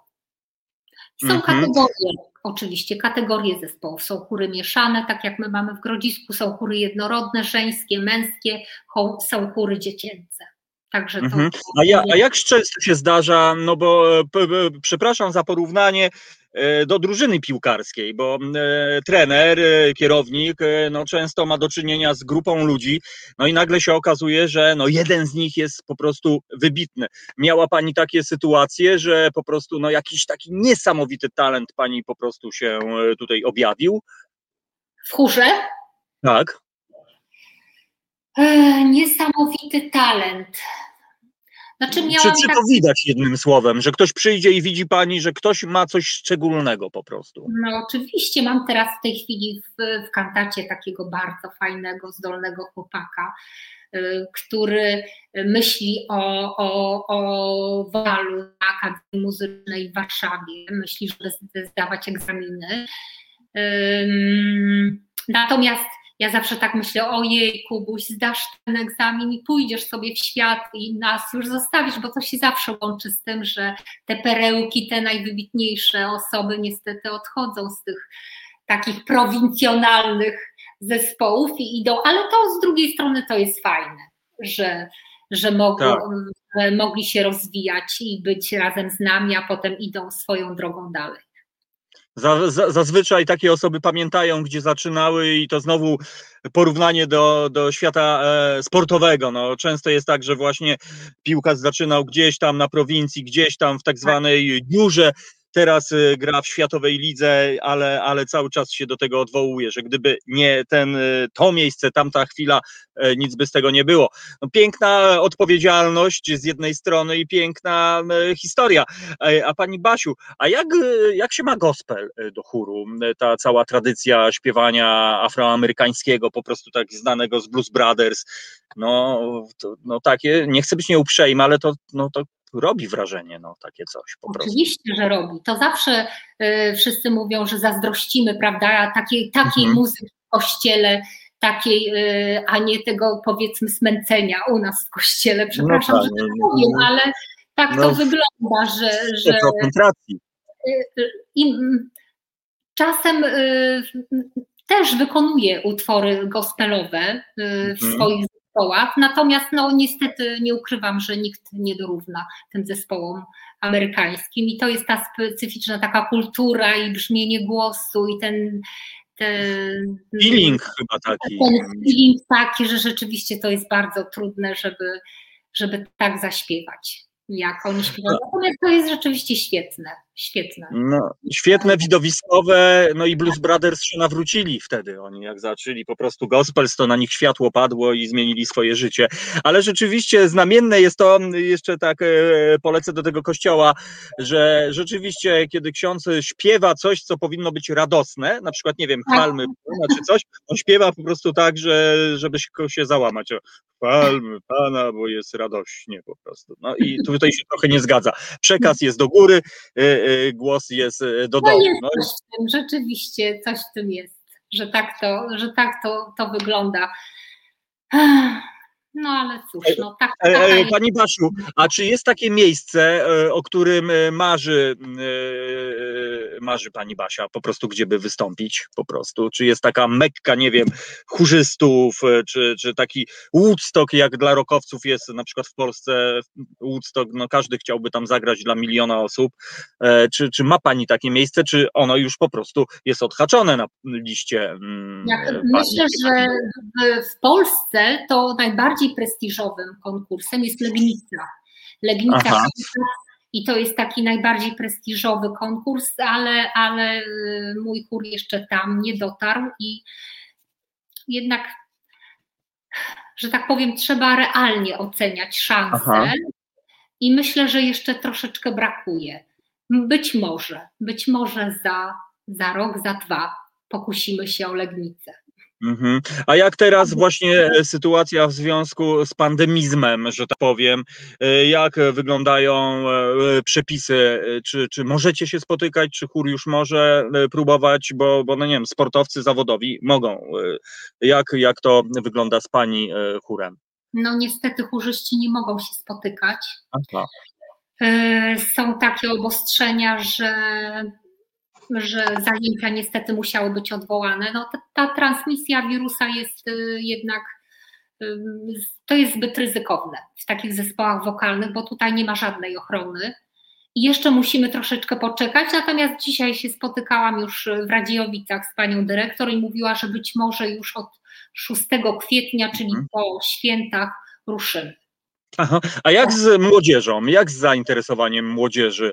Są mhm. kategorie, oczywiście kategorie zespołów. Są chóry mieszane, tak jak my mamy w Grodzisku, są chóry jednorodne, żeńskie, męskie, są chóry dziecięce. Także to, mhm. a, ja, a jak często się zdarza, no bo e, p, p, przepraszam za porównanie e, do drużyny piłkarskiej, bo e, trener, kierownik no, często ma do czynienia z grupą ludzi, no i nagle się okazuje, że no, jeden z nich jest po prostu wybitny. Miała Pani takie sytuacje, że po prostu no, jakiś taki niesamowity talent Pani po prostu się tutaj objawił? W chórze? Tak. Niesamowity talent. Znaczy czy, czy tak... to widać jednym słowem, że ktoś przyjdzie i widzi pani, że ktoś ma coś szczególnego po prostu? No oczywiście, mam teraz w tej chwili w, w kantacie takiego bardzo fajnego, zdolnego chłopaka, y, który myśli o, o, o walu na Akademii Muzycznej w Warszawie, myśli, żeby zdawać egzaminy. Natomiast ja zawsze tak myślę, ojej Kubuś, zdasz ten egzamin i pójdziesz sobie w świat i nas już zostawisz, bo to się zawsze łączy z tym, że te perełki, te najwybitniejsze osoby niestety odchodzą z tych takich prowincjonalnych zespołów i idą, ale to z drugiej strony to jest fajne, że, że, mogą, tak. że mogli się rozwijać i być razem z nami, a potem idą swoją drogą dalej. Zazwyczaj takie osoby pamiętają, gdzie zaczynały, i to znowu porównanie do, do świata e, sportowego. No, często jest tak, że właśnie piłkarz zaczynał gdzieś tam na prowincji, gdzieś tam w tak, tak. zwanej dziurze teraz y, gra w światowej lidze, ale, ale cały czas się do tego odwołuje, że gdyby nie ten, y, to miejsce, tamta chwila, e, nic by z tego nie było. No, piękna odpowiedzialność z jednej strony i piękna historia. E, a pani Basiu, a jak, y, jak się ma gospel do chóru? Ta cała tradycja śpiewania afroamerykańskiego, po prostu tak znanego z Blues Brothers, no, to, no takie, nie chcę być nieuprzejmy, ale to, no, to robi wrażenie, no takie coś po prostu. Oczywiście, że robi. To zawsze y, wszyscy mówią, że zazdrościmy, prawda, takiej, takiej mhm. muzyki w kościele, takiej, y, a nie tego powiedzmy smęcenia u nas w kościele. No Przepraszam, no, że tak powiem, no, ale tak no, to wygląda, że. że y, i, czasem też wykonuje utwory gospelowe w mhm. swoich zespołach. Natomiast no niestety nie ukrywam, że nikt nie dorówna tym zespołom amerykańskim i to jest ta specyficzna taka kultura i brzmienie głosu i ten ten feeling chyba taki. Ten feeling taki, że rzeczywiście to jest bardzo trudne, żeby, żeby tak zaśpiewać jak oni śpiewają. Natomiast to jest rzeczywiście świetne, świetne. No, świetne, widowiskowe, no i Blues Brothers się nawrócili wtedy, oni jak zaczęli po prostu gospel, to na nich światło padło i zmienili swoje życie. Ale rzeczywiście znamienne jest to, jeszcze tak e, polecę do tego kościoła, że rzeczywiście, kiedy ksiądz śpiewa coś, co powinno być radosne, na przykład, nie wiem, chwalmy tak. czy coś, on śpiewa po prostu tak, że, żeby się załamać. Chwalmy Pana, bo jest radośnie po prostu. No i tutaj się trochę nie zgadza. Przekaz jest do góry, y, głos jest y, do dołu. No jest coś w tym, rzeczywiście coś w tym jest, że tak to, że tak to, to wygląda. No ale cóż, no tak. Pani Basiu, a czy jest takie miejsce, e, o którym marzy, marzy pani Basia, po prostu gdzie by wystąpić, po prostu? Czy jest taka mekka, nie wiem, chórzystów, czy, czy taki Woodstock, jak dla rokowców jest na przykład w Polsce Woodstock, no każdy chciałby tam zagrać dla miliona osób. Czy, czy ma pani takie miejsce, czy ono już po prostu jest odhaczone na liście? Mm, jak myślę, że w Polsce to najbardziej najbardziej prestiżowym konkursem jest Legnica. Legnica i to jest taki najbardziej prestiżowy konkurs, ale, ale y, mój chór jeszcze tam nie dotarł i jednak, że tak powiem, trzeba realnie oceniać szanse Aha. i myślę, że jeszcze troszeczkę brakuje. Być może, być może za, za rok, za dwa pokusimy się o Legnicę. Mhm. A jak teraz właśnie e, sytuacja w związku z pandemizmem, że tak powiem, e, jak wyglądają e, przepisy? Czy, czy możecie się spotykać, czy chór już może próbować, bo, bo no nie wiem, sportowcy zawodowi mogą. Jak, jak to wygląda z pani chórem? No niestety chórzyści nie mogą się spotykać. Aha. Są takie obostrzenia, że że zajęcia niestety musiały być odwołane. No, ta, ta transmisja wirusa jest y, jednak y, to jest zbyt ryzykowne w takich zespołach wokalnych, bo tutaj nie ma żadnej ochrony. I jeszcze musimy troszeczkę poczekać, natomiast dzisiaj się spotykałam już w Radziejowicach z panią dyrektor i mówiła, że być może już od 6 kwietnia, czyli mhm. po świętach ruszymy. Aha. A jak z młodzieżą, jak z zainteresowaniem młodzieży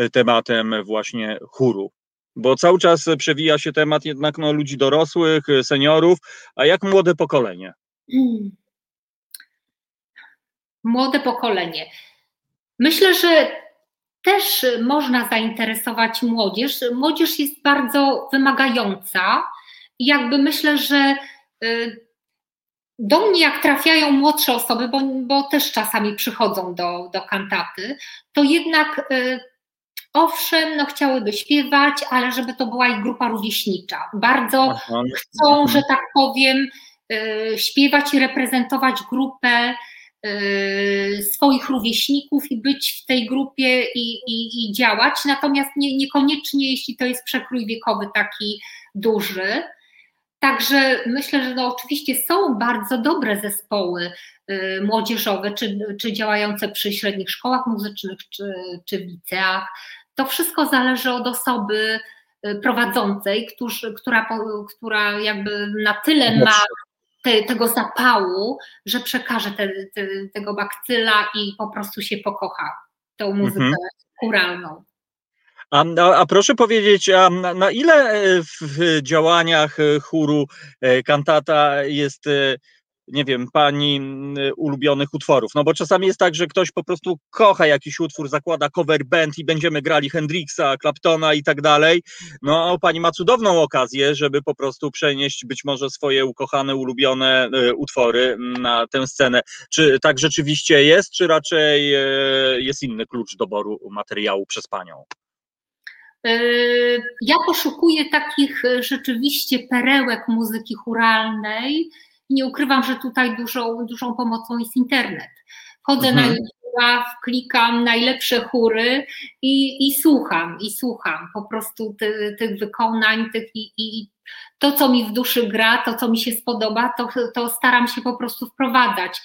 y, tematem właśnie chóru? Bo cały czas przewija się temat jednak no, ludzi dorosłych, seniorów, a jak młode pokolenie? Hmm. Młode pokolenie. Myślę, że też można zainteresować młodzież. Młodzież jest bardzo wymagająca. Jakby myślę, że y, do mnie, jak trafiają młodsze osoby, bo, bo też czasami przychodzą do, do kantaty, to jednak y, owszem, no chciałyby śpiewać, ale żeby to była ich grupa rówieśnicza. Bardzo Aha. chcą, że tak powiem, y, śpiewać i reprezentować grupę swoich rówieśników i być w tej grupie i, i, i działać, natomiast nie, niekoniecznie, jeśli to jest przekrój wiekowy taki duży. Także myślę, że no oczywiście są bardzo dobre zespoły y, młodzieżowe, czy, czy działające przy średnich szkołach muzycznych, czy, czy w liceach. To wszystko zależy od osoby y, prowadzącej, którzy, która, która jakby na tyle ma te, tego zapału, że przekaże te, te, tego bakcyla i po prostu się pokocha tą muzykę mhm. churalną. A, a, proszę powiedzieć, a na, ile e, w, w działaniach e, chóru e, kantata jest nie wiem, pani ulubionych utworów. No bo czasami jest tak, że ktoś po prostu kocha jakiś utwór, zakłada cover band i będziemy grali Hendrixa, Claptona i tak dalej. No pani ma cudowną okazję, żeby po prostu przenieść być może swoje ukochane, ulubione utwory na tę scenę. Czy tak rzeczywiście jest, czy raczej jest inny klucz doboru materiału przez panią? Yy, ja poszukuję takich e, rzeczywiście perełek muzyki churalnej. Nie ukrywam, że tutaj dużą, dużą pomocą jest internet. Chodzę mhm. na YouTube, klikam najlepsze chóry i, i słucham, i słucham po prostu ty, tych wykonań, tych i, i to, co mi w duszy gra, to, co mi się spodoba, to, to staram się po prostu wprowadzać.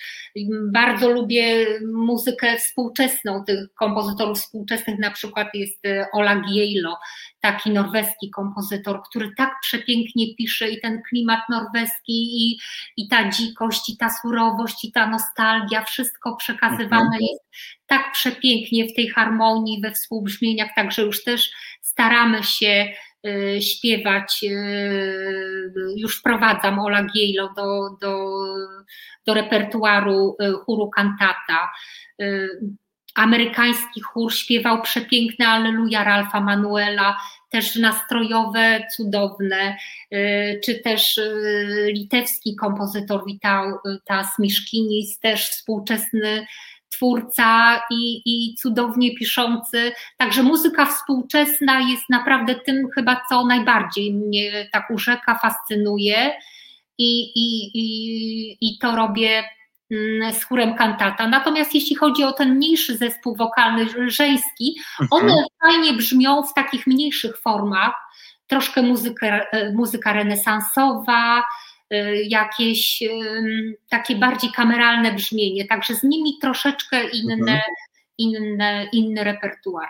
Bardzo lubię muzykę współczesną, tych kompozytorów współczesnych, na przykład jest e, Ola Giejlo, taki norweski kompozytor, który tak przepięknie pisze i ten klimat norweski, i, i ta dzikość, i ta surowość, i ta nostalgia, wszystko przekazywane mhm. jest tak przepięknie w tej harmonii, we współbrzmieniach, także już też staramy się śpiewać. Y, już wprowadzam Ola Giejlo do, do, do repertuaru y, chóru kantata. Amerykański chór śpiewał przepiękne Alleluja Ralfa Manuela, też nastrojowe, cudowne, czy też litewski kompozytor Witas Miszkinis, też współczesny twórca i, i cudownie piszący. Także muzyka współczesna jest naprawdę tym chyba, co najbardziej mnie tak urzeka, fascynuje i, i, i, i to robię mm, z chórem kantata. Natomiast jeśli chodzi o ten mniejszy zespół wokalny żeński, mhm. one fajnie brzmią w takich mniejszych formach, troszkę muzyka, muzyka renesansowa, jakieś takie bardziej kameralne brzmienie, także z nimi troszeczkę inne, mhm. inne, inny repertuar.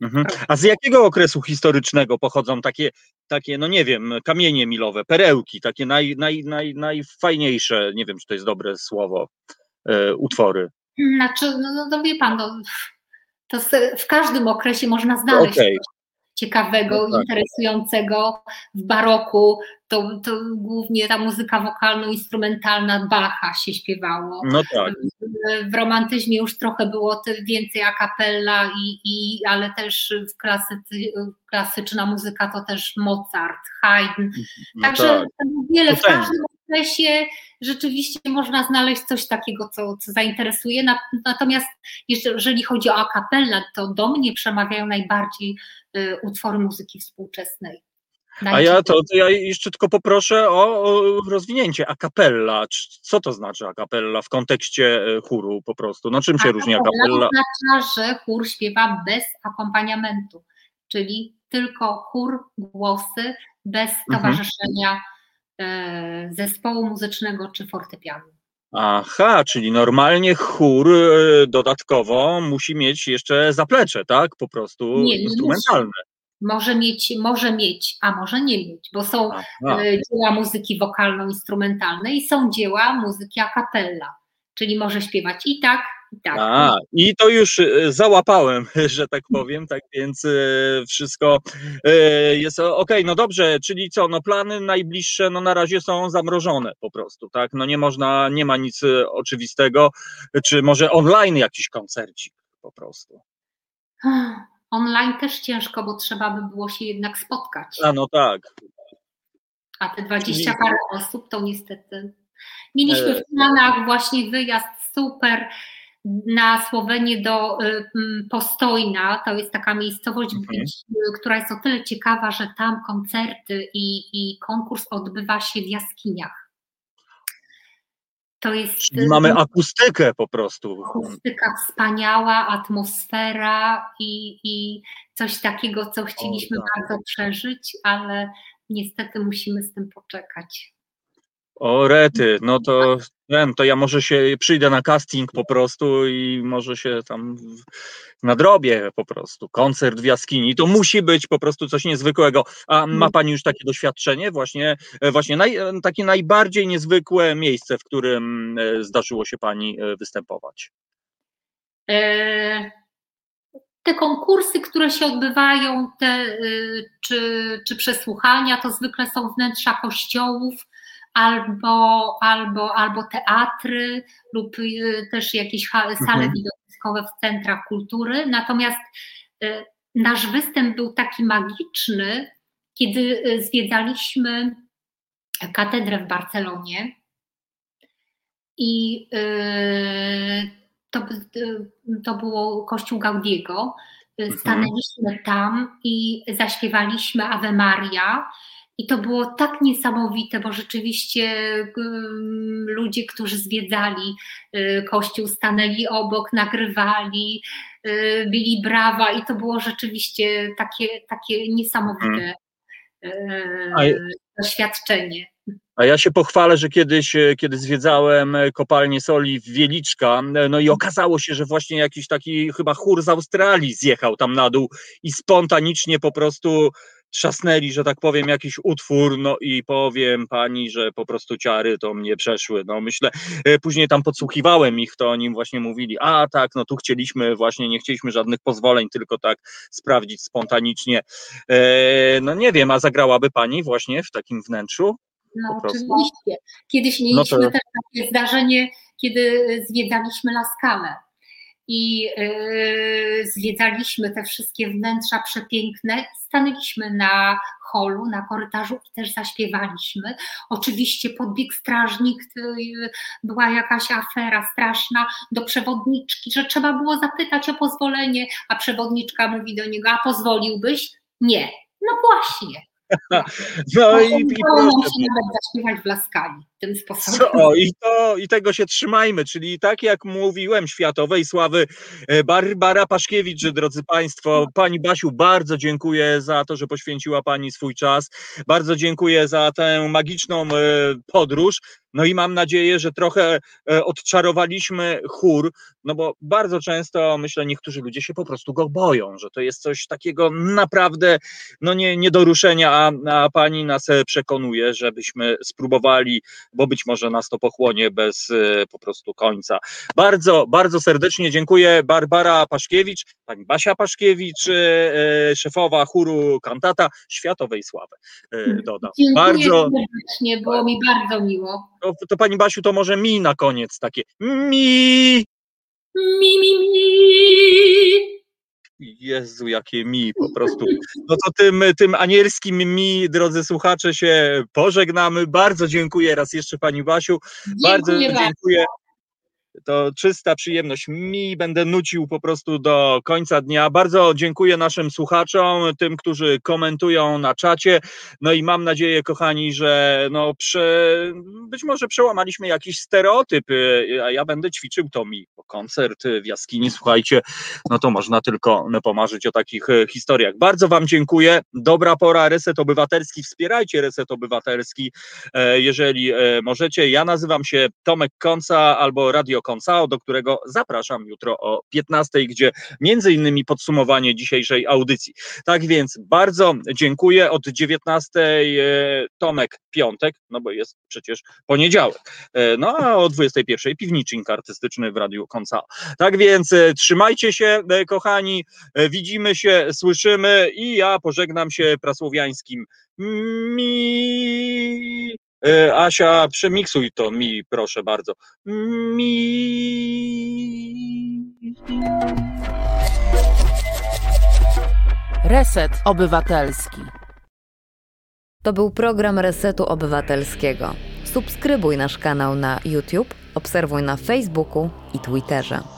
Mhm. A z jakiego okresu historycznego pochodzą takie, takie, no nie wiem, kamienie milowe, perełki, takie naj, naj, naj, najfajniejsze, nie wiem, czy to jest dobre słowo, e, utwory? Znaczy, no, no, no wie pan, no, to w każdym okresie można znaleźć okay ciekawego, no tak. interesującego w baroku, to, to głównie ta muzyka wokalno-instrumentalna Bacha się śpiewało. No tak. W, w romantyzmie już trochę było więcej a cappella, i, i, ale też w klasycy, klasyczna muzyka to też Mozart, Haydn. No Także tak. wiele w każdym okresie rzeczywiście można znaleźć coś takiego, co, co zainteresuje. Natomiast jeżeli chodzi o a cappella, to do mnie przemawiają najbardziej y, utwory muzyki współczesnej. A ja to, to, ja jeszcze tylko poproszę o, o rozwinięcie a cappella. Co to znaczy a cappella w kontekście e, chóru po prostu? No czym się różni a cappella? oznacza, że chór śpiewa bez akompaniamentu, czyli tylko chór, głosy, bez mhm. towarzyszenia mhm. Zespołu muzycznego czy fortepianu. Aha, czyli normalnie chór e, dodatkowo musi mieć jeszcze zaplecze, tak? Po prostu nie, instrumentalne. Musi może mieć, może mieć, a może nie mieć, bo są Aha. E, dzieła muzyki wokalno-instrumentalnej i są dzieła muzyki a cappella, czyli może śpiewać i tak, tak. A, i to już e, załapałem, że tak powiem, tak więc e, wszystko jest ok. No dobrze, czyli co, no plany najbliższe no na razie są zamrożone po prostu, tak? No nie można, nie ma nic oczywistego, czy może online jakiś koncercik po prostu. Online też ciężko, bo trzeba by było się jednak spotkać. A no tak. A te 20 parę osób to niestety. Mieliśmy w planach właśnie wyjazd super na Słowenię do y, Postojna. To jest taka miejscowość, mhm. która jest o tyle ciekawa, że tam koncerty i, i konkurs odbywa się w jaskiniach To jest. Czyli mamy akustykę po prostu. Akustyka wspaniała, atmosfera i, i coś takiego, co chcieliśmy o, tak. bardzo przeżyć, ale niestety musimy z tym poczekać. O rety, no to wiem, to ja może się przyjdę na casting po prostu i może się tam nadrobię po prostu. Koncert w jaskini, to musi być po prostu coś niezwykłego. A ma Pani już takie doświadczenie, właśnie, e, właśnie naj, e, takie najbardziej niezwykłe miejsce, w którym e, zdarzyło się Pani występować? te konkursy, które się odbywają, te, czy, czy przesłuchania, to zwykle są wnętrza kościołów, albo, albo, albo teatry lub y, też jakieś sale mhm. widowiskowe w centrach kultury. Natomiast y, nasz występ był taki magiczny, kiedy y, zwiedzaliśmy katedrę w Barcelonie i to, to było kościół Gaudiego. Mhm. Stanęliśmy tam i zaśpiewaliśmy Ave Maria i to było tak niesamowite, bo rzeczywiście ludzie, którzy zwiedzali y, kościół, stanęli obok, nagrywali, y, bili brawa i to było rzeczywiście takie, takie niesamowite hmm. doświadczenie. A ja się pochwalę, że kiedyś, e, kiedy zwiedzałem kopalnię soli w Wieliczka, no i okazało się, że właśnie jakiś taki chyba chór z Australii zjechał tam na dół i spontanicznie po prostu trzasnęli, że tak powiem, jakiś utwór, no i powiem pani, że po prostu ciary to mnie przeszły. No myślę, e, później tam podsłuchiwałem ich, to oni właśnie mówili, a tak, no tu chcieliśmy właśnie, nie chcieliśmy żadnych pozwoleń, tylko tak sprawdzić spontanicznie. E, no nie wiem, a zagrałaby pani właśnie w takim wnętrzu? No oczywiście. Kiedyś mieliśmy no to... takie zdarzenie, kiedy zwiedzaliśmy Laskalę i yy, zwiedzaliśmy te wszystkie wnętrza przepiękne. Stanęliśmy na holu, na korytarzu i też zaśpiewaliśmy. Oczywiście podbiegł strażnik, yy, była jakaś afera straszna do przewodniczki, że trzeba było zapytać o pozwolenie, a przewodniczka mówi do niego, a pozwoliłbyś? Nie. No właśnie. No i, i proszę. się nawet zaśpiewać w Laskali tym sposobem. Co, i, to, I tego się trzymajmy, czyli tak jak mówiłem, światowej sławy e, Barbara Paszkiewicz, drodzy Państwo. Pani Basiu, bardzo dziękuję za to, że poświęciła Pani swój czas. Bardzo dziękuję za tę magiczną e, podróż. No i mam nadzieję, że trochę e, odczarowaliśmy chór, no bo bardzo często myślę, niektórzy ludzie się po prostu go boją, że to jest coś takiego naprawdę no nie, nie do ruszenia, a, a pani nas przekonuje, żebyśmy spróbowali bo być może nas to pochłonie bez e, po prostu końca. Bardzo, bardzo serdecznie dziękuję Barbara Paszkiewicz, pani Basia Paszkiewicz, e, e, szefowa chóru kantata światowej sławy, dodam. Dziękuję bardzo serdecznie, było mi bardzo miło. To, to pani Basiu, to może mi na koniec takie mi mi, mi, mi. Jezu, jakie mi po prostu. No to tym, tym anielskim mi, drodzy słuchacze, się pożegnamy. Bardzo dziękuję raz jeszcze Pani Basiu. Dziękuję bardzo dziękuję to czysta przyjemność mi. Będę nucił po prostu do końca dnia. Bardzo dziękuję naszym słuchaczom, tym, którzy komentują na czacie. No i mam nadzieję, kochani, że no prze, być może przełamaliśmy jakiś stereotyp, a ja będę ćwiczył to mi. Koncert w jaskini, słuchajcie, no to można tylko pomarzyć o takich e, historiach. Bardzo Wam dziękuję. Dobra pora, Reset Obywatelski. Wspierajcie Reset Obywatelski, e, jeżeli e, możecie. Ja nazywam się Tomek Konca albo Radio Konsao, do którego zapraszam jutro o 15, gdzie między innymi podsumowanie dzisiejszej audycji. Tak więc bardzo dziękuję. Od 19 e, Tomek Piątek, no bo jest przecież poniedziałek. E, no a o 21 piwnicznik artystyczny w Radiu Konsao. Tak więc e, trzymajcie się, kochani. Widzimy się, słyszymy i ja pożegnam się prasłowiańskim mi Asia, przemiksuj to mi, proszę bardzo. Mi. Reset Obywatelski. To był program Resetu Obywatelskiego. Subskrybuj nasz kanał na YouTube, obserwuj na Facebooku i Twitterze.